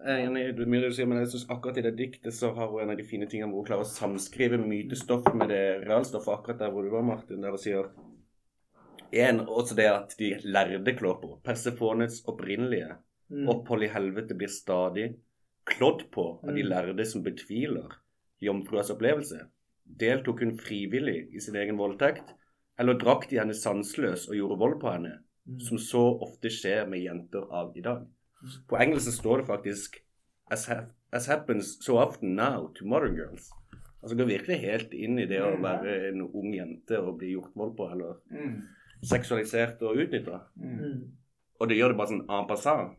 jeg er enig i mye du sier, men jeg synes akkurat i det diktet så har hun en av de fine tingene hvor hun klarer å samskrive mytestoff med det realstoffet akkurat der hvor du var, Martin, der hun sier en, også det at de lærde klår på. Persefonets opprinnelige Mm. opphold i helvete blir stadig klådd på av de Mm. lærde som betviler jomfruas opplevelse. Deltok hun frivillig i sin egen voldtekt, eller drakk de henne sanseløs og gjorde vold på henne, Mm. som så ofte skjer med jenter av i dag? På engelsk står det faktisk as, ha as happens so often now to modern girls. Altså går virkelig helt inn i det å Mm. være en ung jente og bli gjort vold på, eller Mm. seksualisert og utnytta. Mm. Mm. Og det gjør det bare sånn en passant.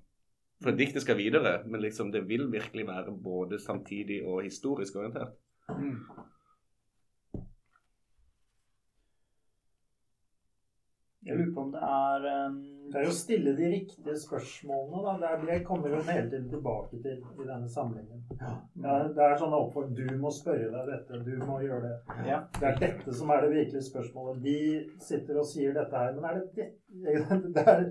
For diktet skal videre, men liksom det vil virkelig være både samtidig og historisk orientert. Mm. Jeg lurer på om det er um, Det er jo å stille de riktige spørsmålene, da. Det, er, det kommer hun hele tiden tilbake til i denne samlingen. Ja, det er sånn oppfordring Du må spørre deg dette, du må gjøre det. Ja. Det er dette som er det virkelige spørsmålet. De sitter og sier dette her, men er det det? Det er,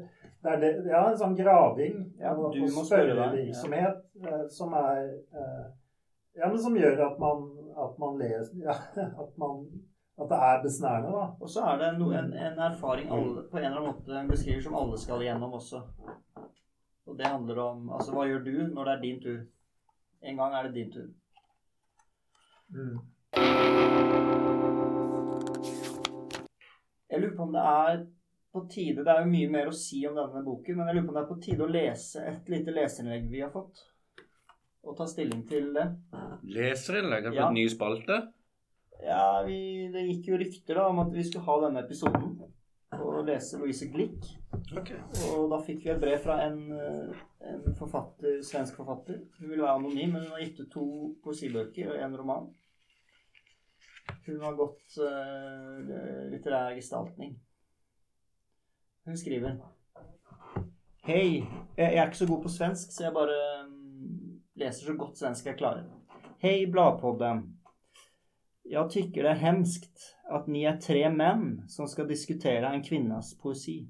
det er det, ja, en sånn graving Ja, og, du og spørrevirksomhet ja. som er eh, Ja, men som gjør at man, at man leser ja, at, man, at det er besnærende, da. Og så er det no, en, en erfaring alle, på en eller annen måte beskriver som alle skal igjennom også. Og det handler om Altså, hva gjør du når det er din tur? En gang er det din tur. Mm. Jeg lurer på om det er på tide Det er jo mye mer å si om denne boken, men jeg lurer på om det er på tide å lese et lite leserinnlegg vi har fått. Og ta stilling til det. Leserinnlegg har du fått ny spalte. Ja, vi, det gikk jo rykter da om at vi skulle ha denne episoden og lese Louise Glick. Og da fikk vi et brev fra en, eh, en forfatter, svensk forfatter. Hun ville være anonym, men hun har gitt ut to poesibøker og en roman. Hun har gått uh, litterær gestaltning. Hun skriver Hei. Jeg jeg er ikke så god på svensk, så jeg bare mm, leser så godt svensk jeg klarer. Hei, Bladpodden. Jag tycker det är hemskt att ni är tre män som ska diskutera en kvinnas poesi.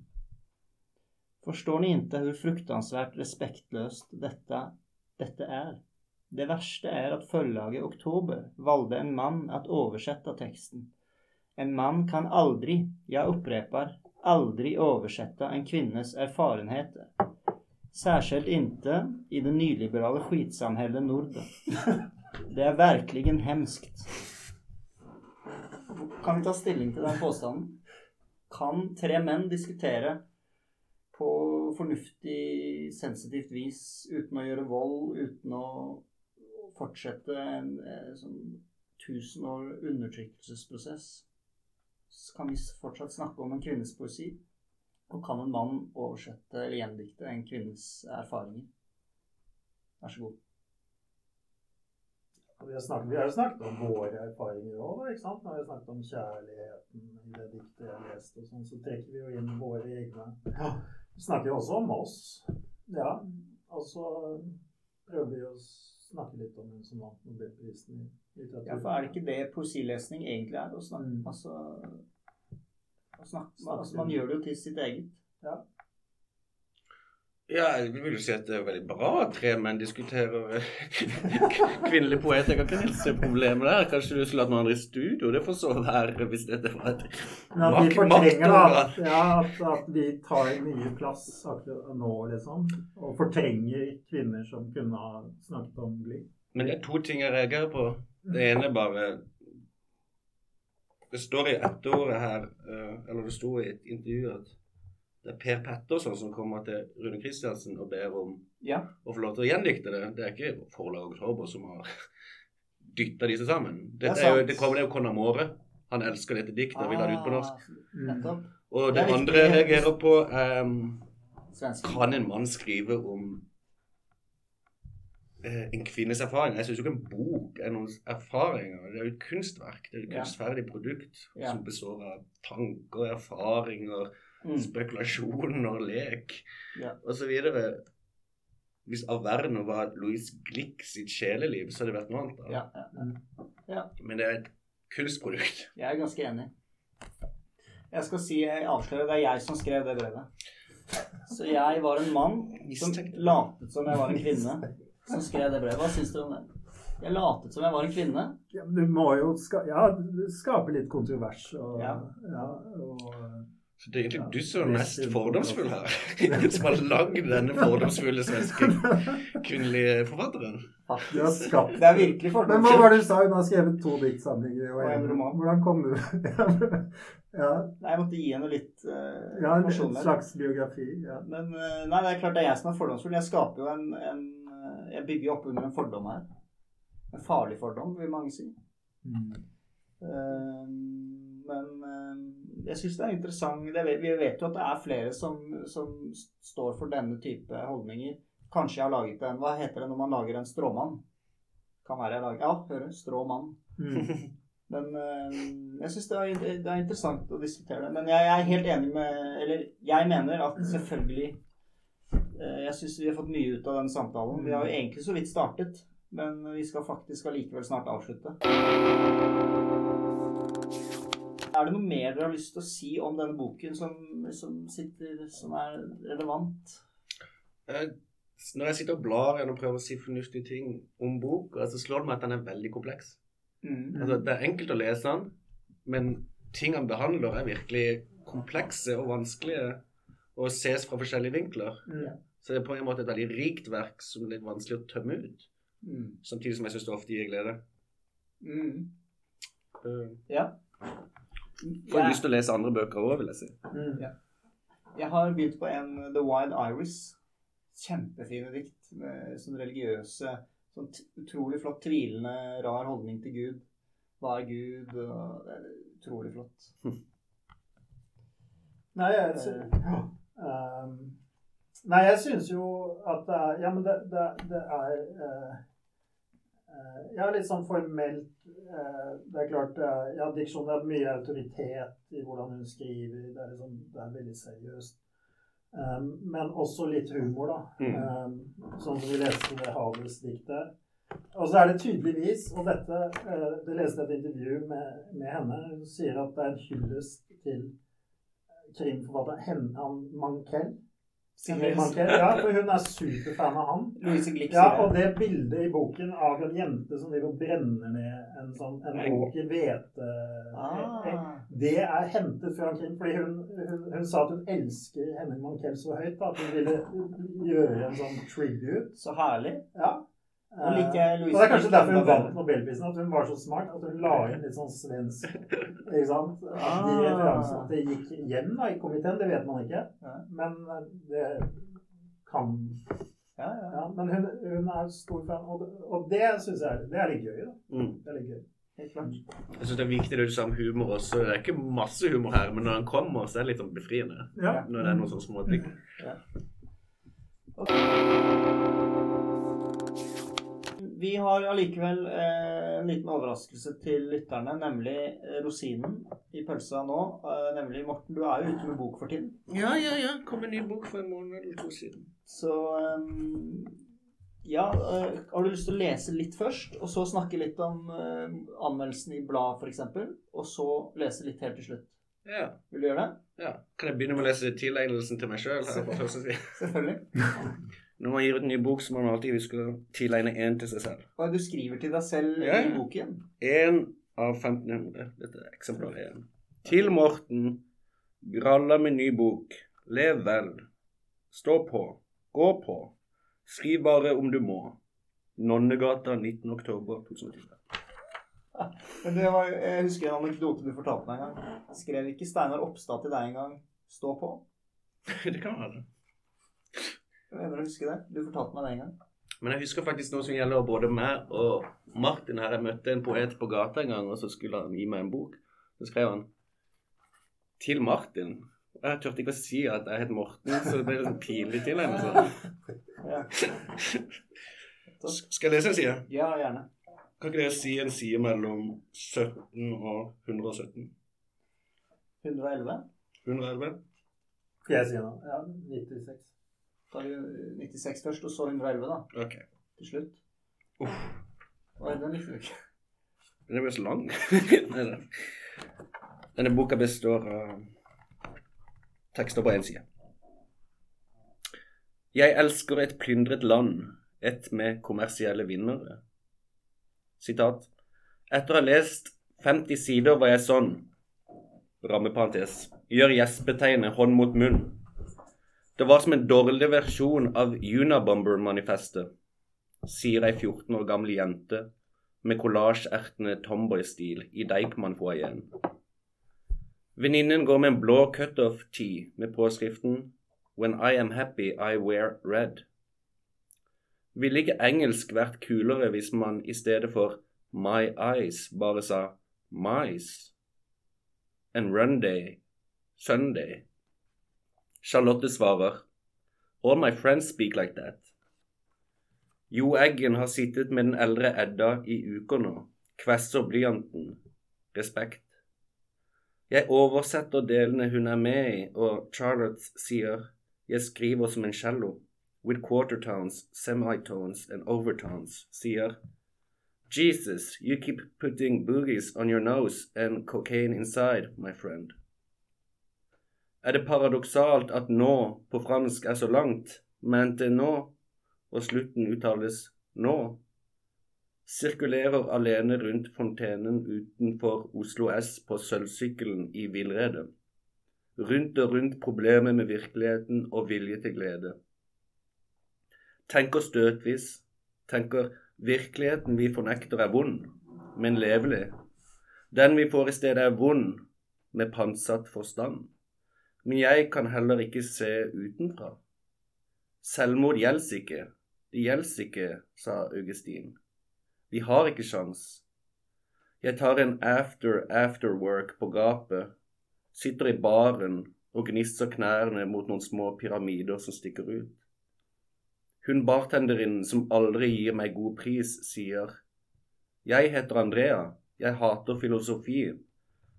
Forstår ni inte hur fruktansvärt respektlöst detta, detta är? Det värsta är att förlaget Oktober valde en man att översätta texten. En man kan aldrig, jag upprepar, aldrig översätta en kvinnes erfarenheter. Särskilt inte i det nyliberala skitsamhället Norden. Det är verkligen hemskt. Kan vi ta stilling til den påstanden? Kan tre menn diskutere på fornuftig, sensitivt vis uten å gjøre vold, uten å fortsette en eh, sånn tusen år undertrykkelsesprosess? Kan vi fortsatt snakke om en kvinnes poesi? Og kan en mann oversette eller gjendikte en kvinnes erfaringer? Vær så god. Vi har, snakket, vi har snakket om våre erfaringer òg, vi har snakket om kjærligheten i det diktet jeg leste, og sånn, så trekker vi jo inn våre egne ja. Vi snakker jo også om oss. Ja. Og så prøver vi å snakke litt om hun som vant Nobelprisen i litteratur. Ja, for er det ikke det poesilesning egentlig er? Å snakke, altså, å snakke, altså, man gjør det jo til sitt eget. Ja, jeg vil jo si at det er veldig bra at tre menn diskuterer kvinnelig poet. Jeg kan ikke helt se problemet der. Kanskje du skulle hatt noen andre i studio? Det får så være hvis dette var et Men at vi fortrenger at, ja, at, at vi tar mye plass akkurat nå, liksom. Og fortrenger kvinner som kunne ha snakket om Grieg. Men det er to ting jeg reagerer på. Det ene er bare Det står i etterordet her, eh, eller det sto i et intervju at det er Per Petterson som kommer til Rune Kristiansen og ber om Ja. å få lov til å gjendikte det. Det er ikke forlaget Oktober som har dytta disse sammen. Det er jo, det kommer det jo Conor Måre. Han elsker dette diktet og vil ha det ut på norsk. Mm. Og Det det andre jeg reagerer på, um, kan en mann skrive om eh, en kvinnes erfaring? Jeg syns jo ikke en bok er noens erfaringer. Det er jo et kunstverk. Det er et kunstferdig produkt Ja. som består av tanker, erfaringer, Mm. og lek Ja. osv. Hvis Averno var Louise Glick sitt sjeleliv, så hadde det vært noe annet. Ja, ja. Men det er et kunstprodukt. Jeg er ganske enig. Jeg skal si, jeg avslører, det er jeg som skrev det brevet. Så jeg var en mann som latet som jeg var en kvinne, som skrev det brevet. Hva syns du om det? Jeg latet som jeg var en kvinne. Ja, men du må jo ska, ja, skape litt kontrovers. Og, Ja. ja, og Så det er egentlig Ja. du som er mest fordomsfull her. som har lagd denne fordomsfulle svenske kvinnelige forfatteren. du har skapt Det er virkelig Men hva var det du sa? Hun har skrevet to diktsamlinger og en roman. Hvordan kom du Ja, Nei, Jeg måtte gi henne litt uh, ja en slags biografi. Ja. Men uh, nei, det er klart det er jeg som er fordomsfull. Jeg skaper jo en, en eh, Jeg bygger opp under en fordom her. En farlig fordom, vil mange si. Mm. Uh, men jeg syns det er interessant det, Vi vet jo at det er flere som, som står for denne type holdninger. Kanskje jeg har laget en Hva heter det når man lager en stråmann? Kan være jeg lager Ja, hører. Stråmann. Mm. Men eh, jeg syns det, det er interessant å diskutere det. Men jeg, jeg er helt enig med Eller jeg mener at selvfølgelig eh, Jeg syns vi har fått mye ut av den samtalen. Vi har jo egentlig så vidt startet, men vi skal faktisk allikevel snart avslutte. Er det noe mer dere har lyst til å si om denne boken som, som, sitter, som er relevant? Eh, Når jeg sitter og blar igjen og prøver å si fornuftige ting om bok, så slår det meg at den er veldig kompleks. Mm. Altså, det er enkelt å lese den, men ting han behandler, er virkelig komplekse og vanskelige og ses fra forskjellige vinkler. Mm. Så det er på en måte et veldig rikt verk som er litt vanskelig å tømme ut. Mm. Samtidig som jeg syns det ofte gir glede. Mm. Uh, Ja. Får Jeg- lyst til å lese andre bøker òg, vil jeg si. Mm. Jeg har begynt på en The Wild Iris. Kjempefine dikt med sånn religiøse Sånn t- utrolig flott, tvilende, rar holdning til Gud. Hva er Gud? Og det er utrolig flott. Nei, jeg, så, um, nei, jeg syns jo at det er Ja, men det, det, det er eh, eh, Ja, litt sånn formelt eh, Det er klart er, ja, diksjon har er mye autoritet i hvordan hun skriver. Det er, liksom, det er veldig seriøst. Men også litt humor, da. Mm. sånn som vi leste det Havels-diktet. Og så er det tydeligvis, og dette eh, Det leste et intervju med, med henne. Hun sier at det er en hyllest til krimforfatteren Hen- han Mankell. Ja, for hun er superfan av han. Louise Glick Ja, og det. det bildet i boken av en jente som driver og brenner ned en sånn en åker hvete Ah. Det er hentet fra Kim, fordi hun, hun, hun sa at hun elsker Henning Mankell så høyt at hun ville gjøre en sånn tribute. Så herlig. Ja. Nå like Eh, Louise og det er kanskje derfor hun vant. Nobelprisen, at hun var så smart at hun la inn litt sånn svensk Ikke sant? At de Ah. referansene at det gikk hjem da i komiteen, det vet man ikke. Men eh, det kan Ja, ja. ja, Men hun, hun er stor fan, og, det- og det syns jeg det er litt gøy. da. Mm. Det er litt gøy. Helt klart. Jeg syns det er viktig det du sa om humor også. Det er ikke masse humor her, men når den kommer, så er det litt sånn befriende. Ja. Når det er noen sånne små ting. Vi har allikevel eh, en liten overraskelse til lytterne, nemlig eh, rosinen i pølsa nå. Eh, nemlig Morten, du er jo ute med bok for tiden. Ja, ja, ja. Kom en ny bok for en måned eller to siden. Så ja, har du lyst til å lese litt først, og så snakke litt om anmeldelsen i bladet f.eks., og så lese litt helt til slutt? Ja. Vil du gjøre det? ja. Kan jeg begynne med å lese tilegnelsen til meg sjøl? Selvfølgelig. Når man gir ut en ny bok, så må man alltid huske å tilegne én til seg selv. Hva er det du skriver til deg selv Ja, i boken. Én av 1500. Dette er eksemplar én. Til Morten. Gralla med ny bok. Lev vel. Stå på. Gå på. Skriv bare om du må. Nonnegata 19. oktober 2020. Men det var, jeg husker en anekdote du fortalte meg en gang. Skrev ikke Steinar Oppstad til deg en gang 'stå på'? Det kan være. Jeg mener å huske det. Du fortalte meg det en gang. Men jeg husker faktisk noe som gjelder både meg og Martin her. Jeg møtte en poet på gata en gang, og så skulle han gi meg en bok. Så skrev han til Martin. Jeg turte ikke å si at jeg het Morten, så det ble litt sånn pinlig til henne. Så. Ja, Skal jeg lese en side? ja gjerne. Kan ikke dere si en side mellom 17 og 117? 111. 111? Skal jeg si noe? Ja, 96. Da er vi 96 først, og så 111 da, Ok. til slutt. Uff. Oi, den likte du ikke. Den jo så lang. Nei, da. Denne boka består av tekster på én side. Jeg elsker et plyndret land, et med kommersielle vinnere. Sitat. Etter å ha lest 50 sider var jeg sånn Rammeparentes. Gjør gjespetegnet hånd mot munn. Det var som en dårlig versjon av Unabomber-manifestet, sier ei 14 år gammel jente med kollasjertende tomboy-stil i Deichman-foajeen. Venninnen går med en blå cutoff-tee med påskriften When I am happy, I wear red. Ville ikke engelsk vært kulere hvis man i stedet for My eyes bare sa 'Mice'? En run day. Sunday. Charlotte svarer All my friends speak like that. Jo Eggen har sittet med den eldre Edda i uker nå. Kvesser blyanten. Respekt. Jeg oversetter delene hun er med i, og Charlotte sier jeg skriver som en cello. With quartertones, semitones and overtones. Sier Jesus, you keep putting boogies on your nose and cocaine inside, my friend. Er det paradoksalt at nå på fransk er så langt, men til nå, og slutten uttales nå? Sirkulerer alene rundt fontenen utenfor Oslo S på sølvsykkelen i villrede. Rundt og rundt problemet med virkeligheten og vilje til glede. Tenker støtvis, tenker virkeligheten vi fornekter er vond, men levelig. Den vi får i stedet er vond, med pantsatt forstand. Men jeg kan heller ikke se utenfra. Selvmord gjelder ikke, det gjelder ikke, sa Augustin. Vi har ikke sjans. Jeg tar en after after work på gapet, sitter i baren og gnisser knærne mot noen små pyramider som stikker ut. Hun bartenderinnen som aldri gir meg god pris, sier Jeg heter Andrea, jeg hater filosofi,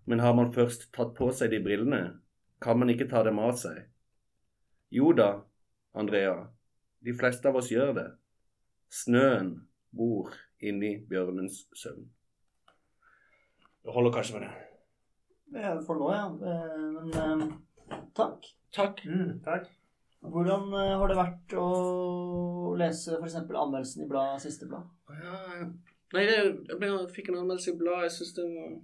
men har man først tatt på seg de brillene, kan man ikke ta dem av seg. Jo da, Andrea, de fleste av oss gjør det. Snøen bor inni bjørnens søvn. Det holder kanskje med det. Det er for nå, ja. Eh, Men eh, takk. Takk. Mm, takk. Hvordan eh, har det vært å lese f.eks. anmeldelsen i bladet Siste Blad? Ja, ja. Nei, jeg, jeg ble, fikk en anmeldelse i bladet. Jeg syns det var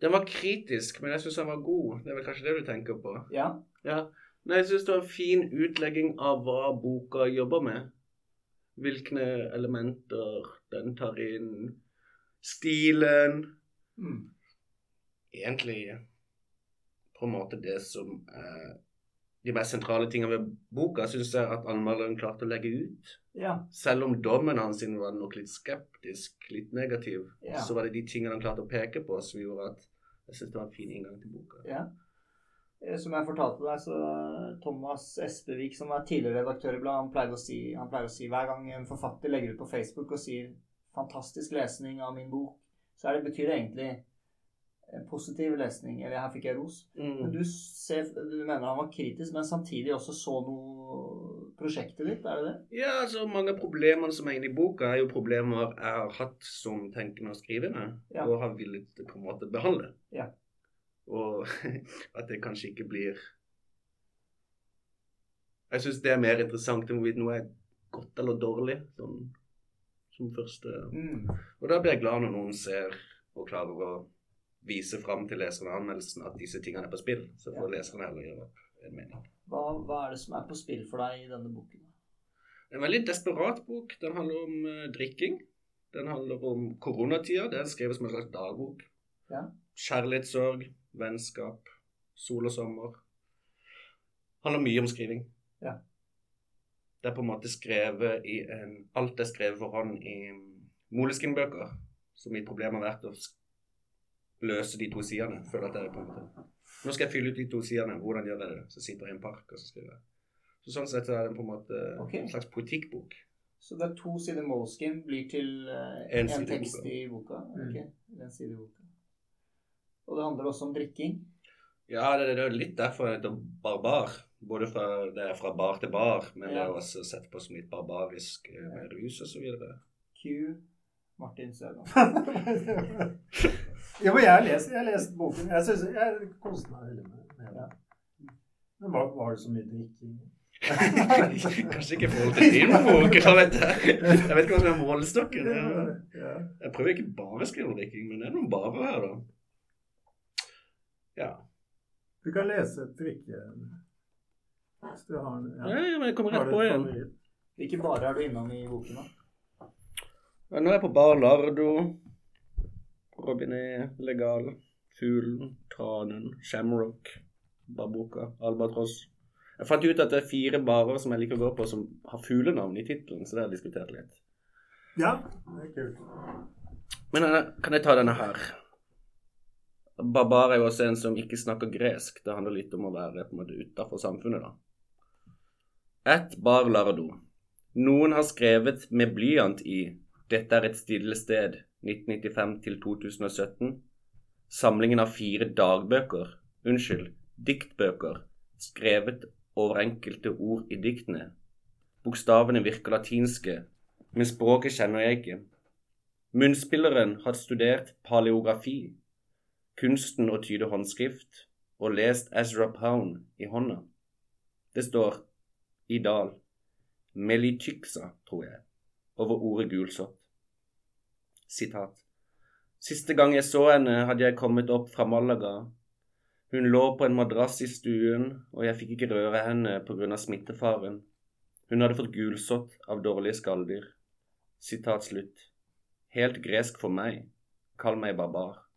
Den var kritisk, men jeg syns den var god. Det er vel kanskje det du tenker på? Ja. Ja. Nei, jeg syns det var en fin utlegging av hva boka jobber med. Hvilke elementer den tar inn. Stilen. Mm. Egentlig på en måte det som er de mest sentrale tingene ved boka, syns jeg at anmelderen klarte å legge ut. Ja. Selv om dommen hans var nok litt skeptisk, litt negativ, Ja. så var det de tingene han klarte å peke på, som gjorde at jeg syns det var en fin inngang til boka. ja. Eh, Som jeg fortalte deg, så Thomas Espevik, som er tidligere redaktør i bladet, han pleier å si, han pleier å si hver gang en forfatter legger ut på Facebook og sier 'fantastisk lesning av min bok', så det, betyr det egentlig en positiv lesning. Eller her fikk jeg ros. Men Mm. du, ser, du mener han var kritisk, men samtidig også så noe prosjektet ditt, er det det? Ja, altså mange av problemene som er inne i boka, er jo problemer jeg har hatt som tenkende og skrivende, Ja. og har villet på en måte behandle. Ja. Og at det kanskje ikke blir Jeg syns det er mer interessant enn hvorvidt noe er godt eller dårlig. Sånn som første Mm. Og da blir jeg glad når noen ser og klarer å vise fram til leserne av anmeldelsen at disse tingene er på spill. Så får leserne heller gjøre opp en mening. Hva, hva er det som er på spill for deg i denne boken? En veldig desperat bok. Den handler om uh, drikking. Den handler om koronatida. Det er skrevet som en slags dagbok. Ja. Kjærlighetssorg, vennskap, sol og sommer. Handler mye om skriving. Ja. Det er på en måte skrevet i en Alt er skrevet for hånd i Moleskin-bøker. Så mitt problem har vært å sk- løse de to sidene. Føler at det er på Nå skal jeg fylle ut de to sidene. Hvordan gjør jeg det? Så sitter jeg i en park og så skriver jeg. Så sånn sett er det på en måte okay. en slags politikkbok. Så det er to sider Moleskin blir til uh, En en, i tekst boka. i boka? Mm. Ok, en side i boka. Og det handler også om drikking? Ja, det, det er litt derfor det heter barbar. Både fra, det er fra bar til bar, men det er også sett på som litt barbarisk eh, med rus og så videre. Q. Martin Søgaard. jo, men jeg har lest, jeg har lest boken. Jeg synes jeg koste meg veldig med den. Men var, var det så mye drikking? Kanskje ikke i forhold til din bok. Jeg vet, jeg vet ikke hva som er målestokken. Jeg, jeg prøver ikke bare å skrive om drikking, men det er noen barer her, da. Ja. Du kan lese et drikke... Hvis du har ja. ja, ja men jeg kommer rett på igjen. Hvilke barer er du innom i boken, da? Nå er jeg på Bar Lardo, Robinet, Legal, Fuglen, Tranen, Shamrock, babuka, Albatross. Jeg fant ut at det er fire barer som jeg liker å gå på som har fuglenavn i tittelen, så det har jeg diskutert litt. Ja, det er kult. Men kan jeg ta denne her? Barbar er jo også en som ikke snakker gresk. Det handler litt om å være på en måte utafor samfunnet, da. Et bar lardo. Noen har skrevet med blyant i 'Dette er et stille sted', 1995 til 2017. Samlingen av fire dagbøker, unnskyld, diktbøker, skrevet over enkelte ord i diktene. Bokstavene virker latinske, men språket kjenner jeg ikke. Munnspilleren har studert paleografi, kunsten å tyde håndskrift, og lest Ezra Pound i hånda. Det står i dal Melityksa, tror jeg, over ordet gulsott. Sitat. Siste gang jeg så henne, hadde jeg kommet opp fra Malaga. Hun lå på en madrass i stuen, og jeg fikk ikke røre henne av smittefaren. Hun hadde fått gulsott av dårlige skalldyr. Sitat slutt. Helt gresk for meg. Kall meg barbar.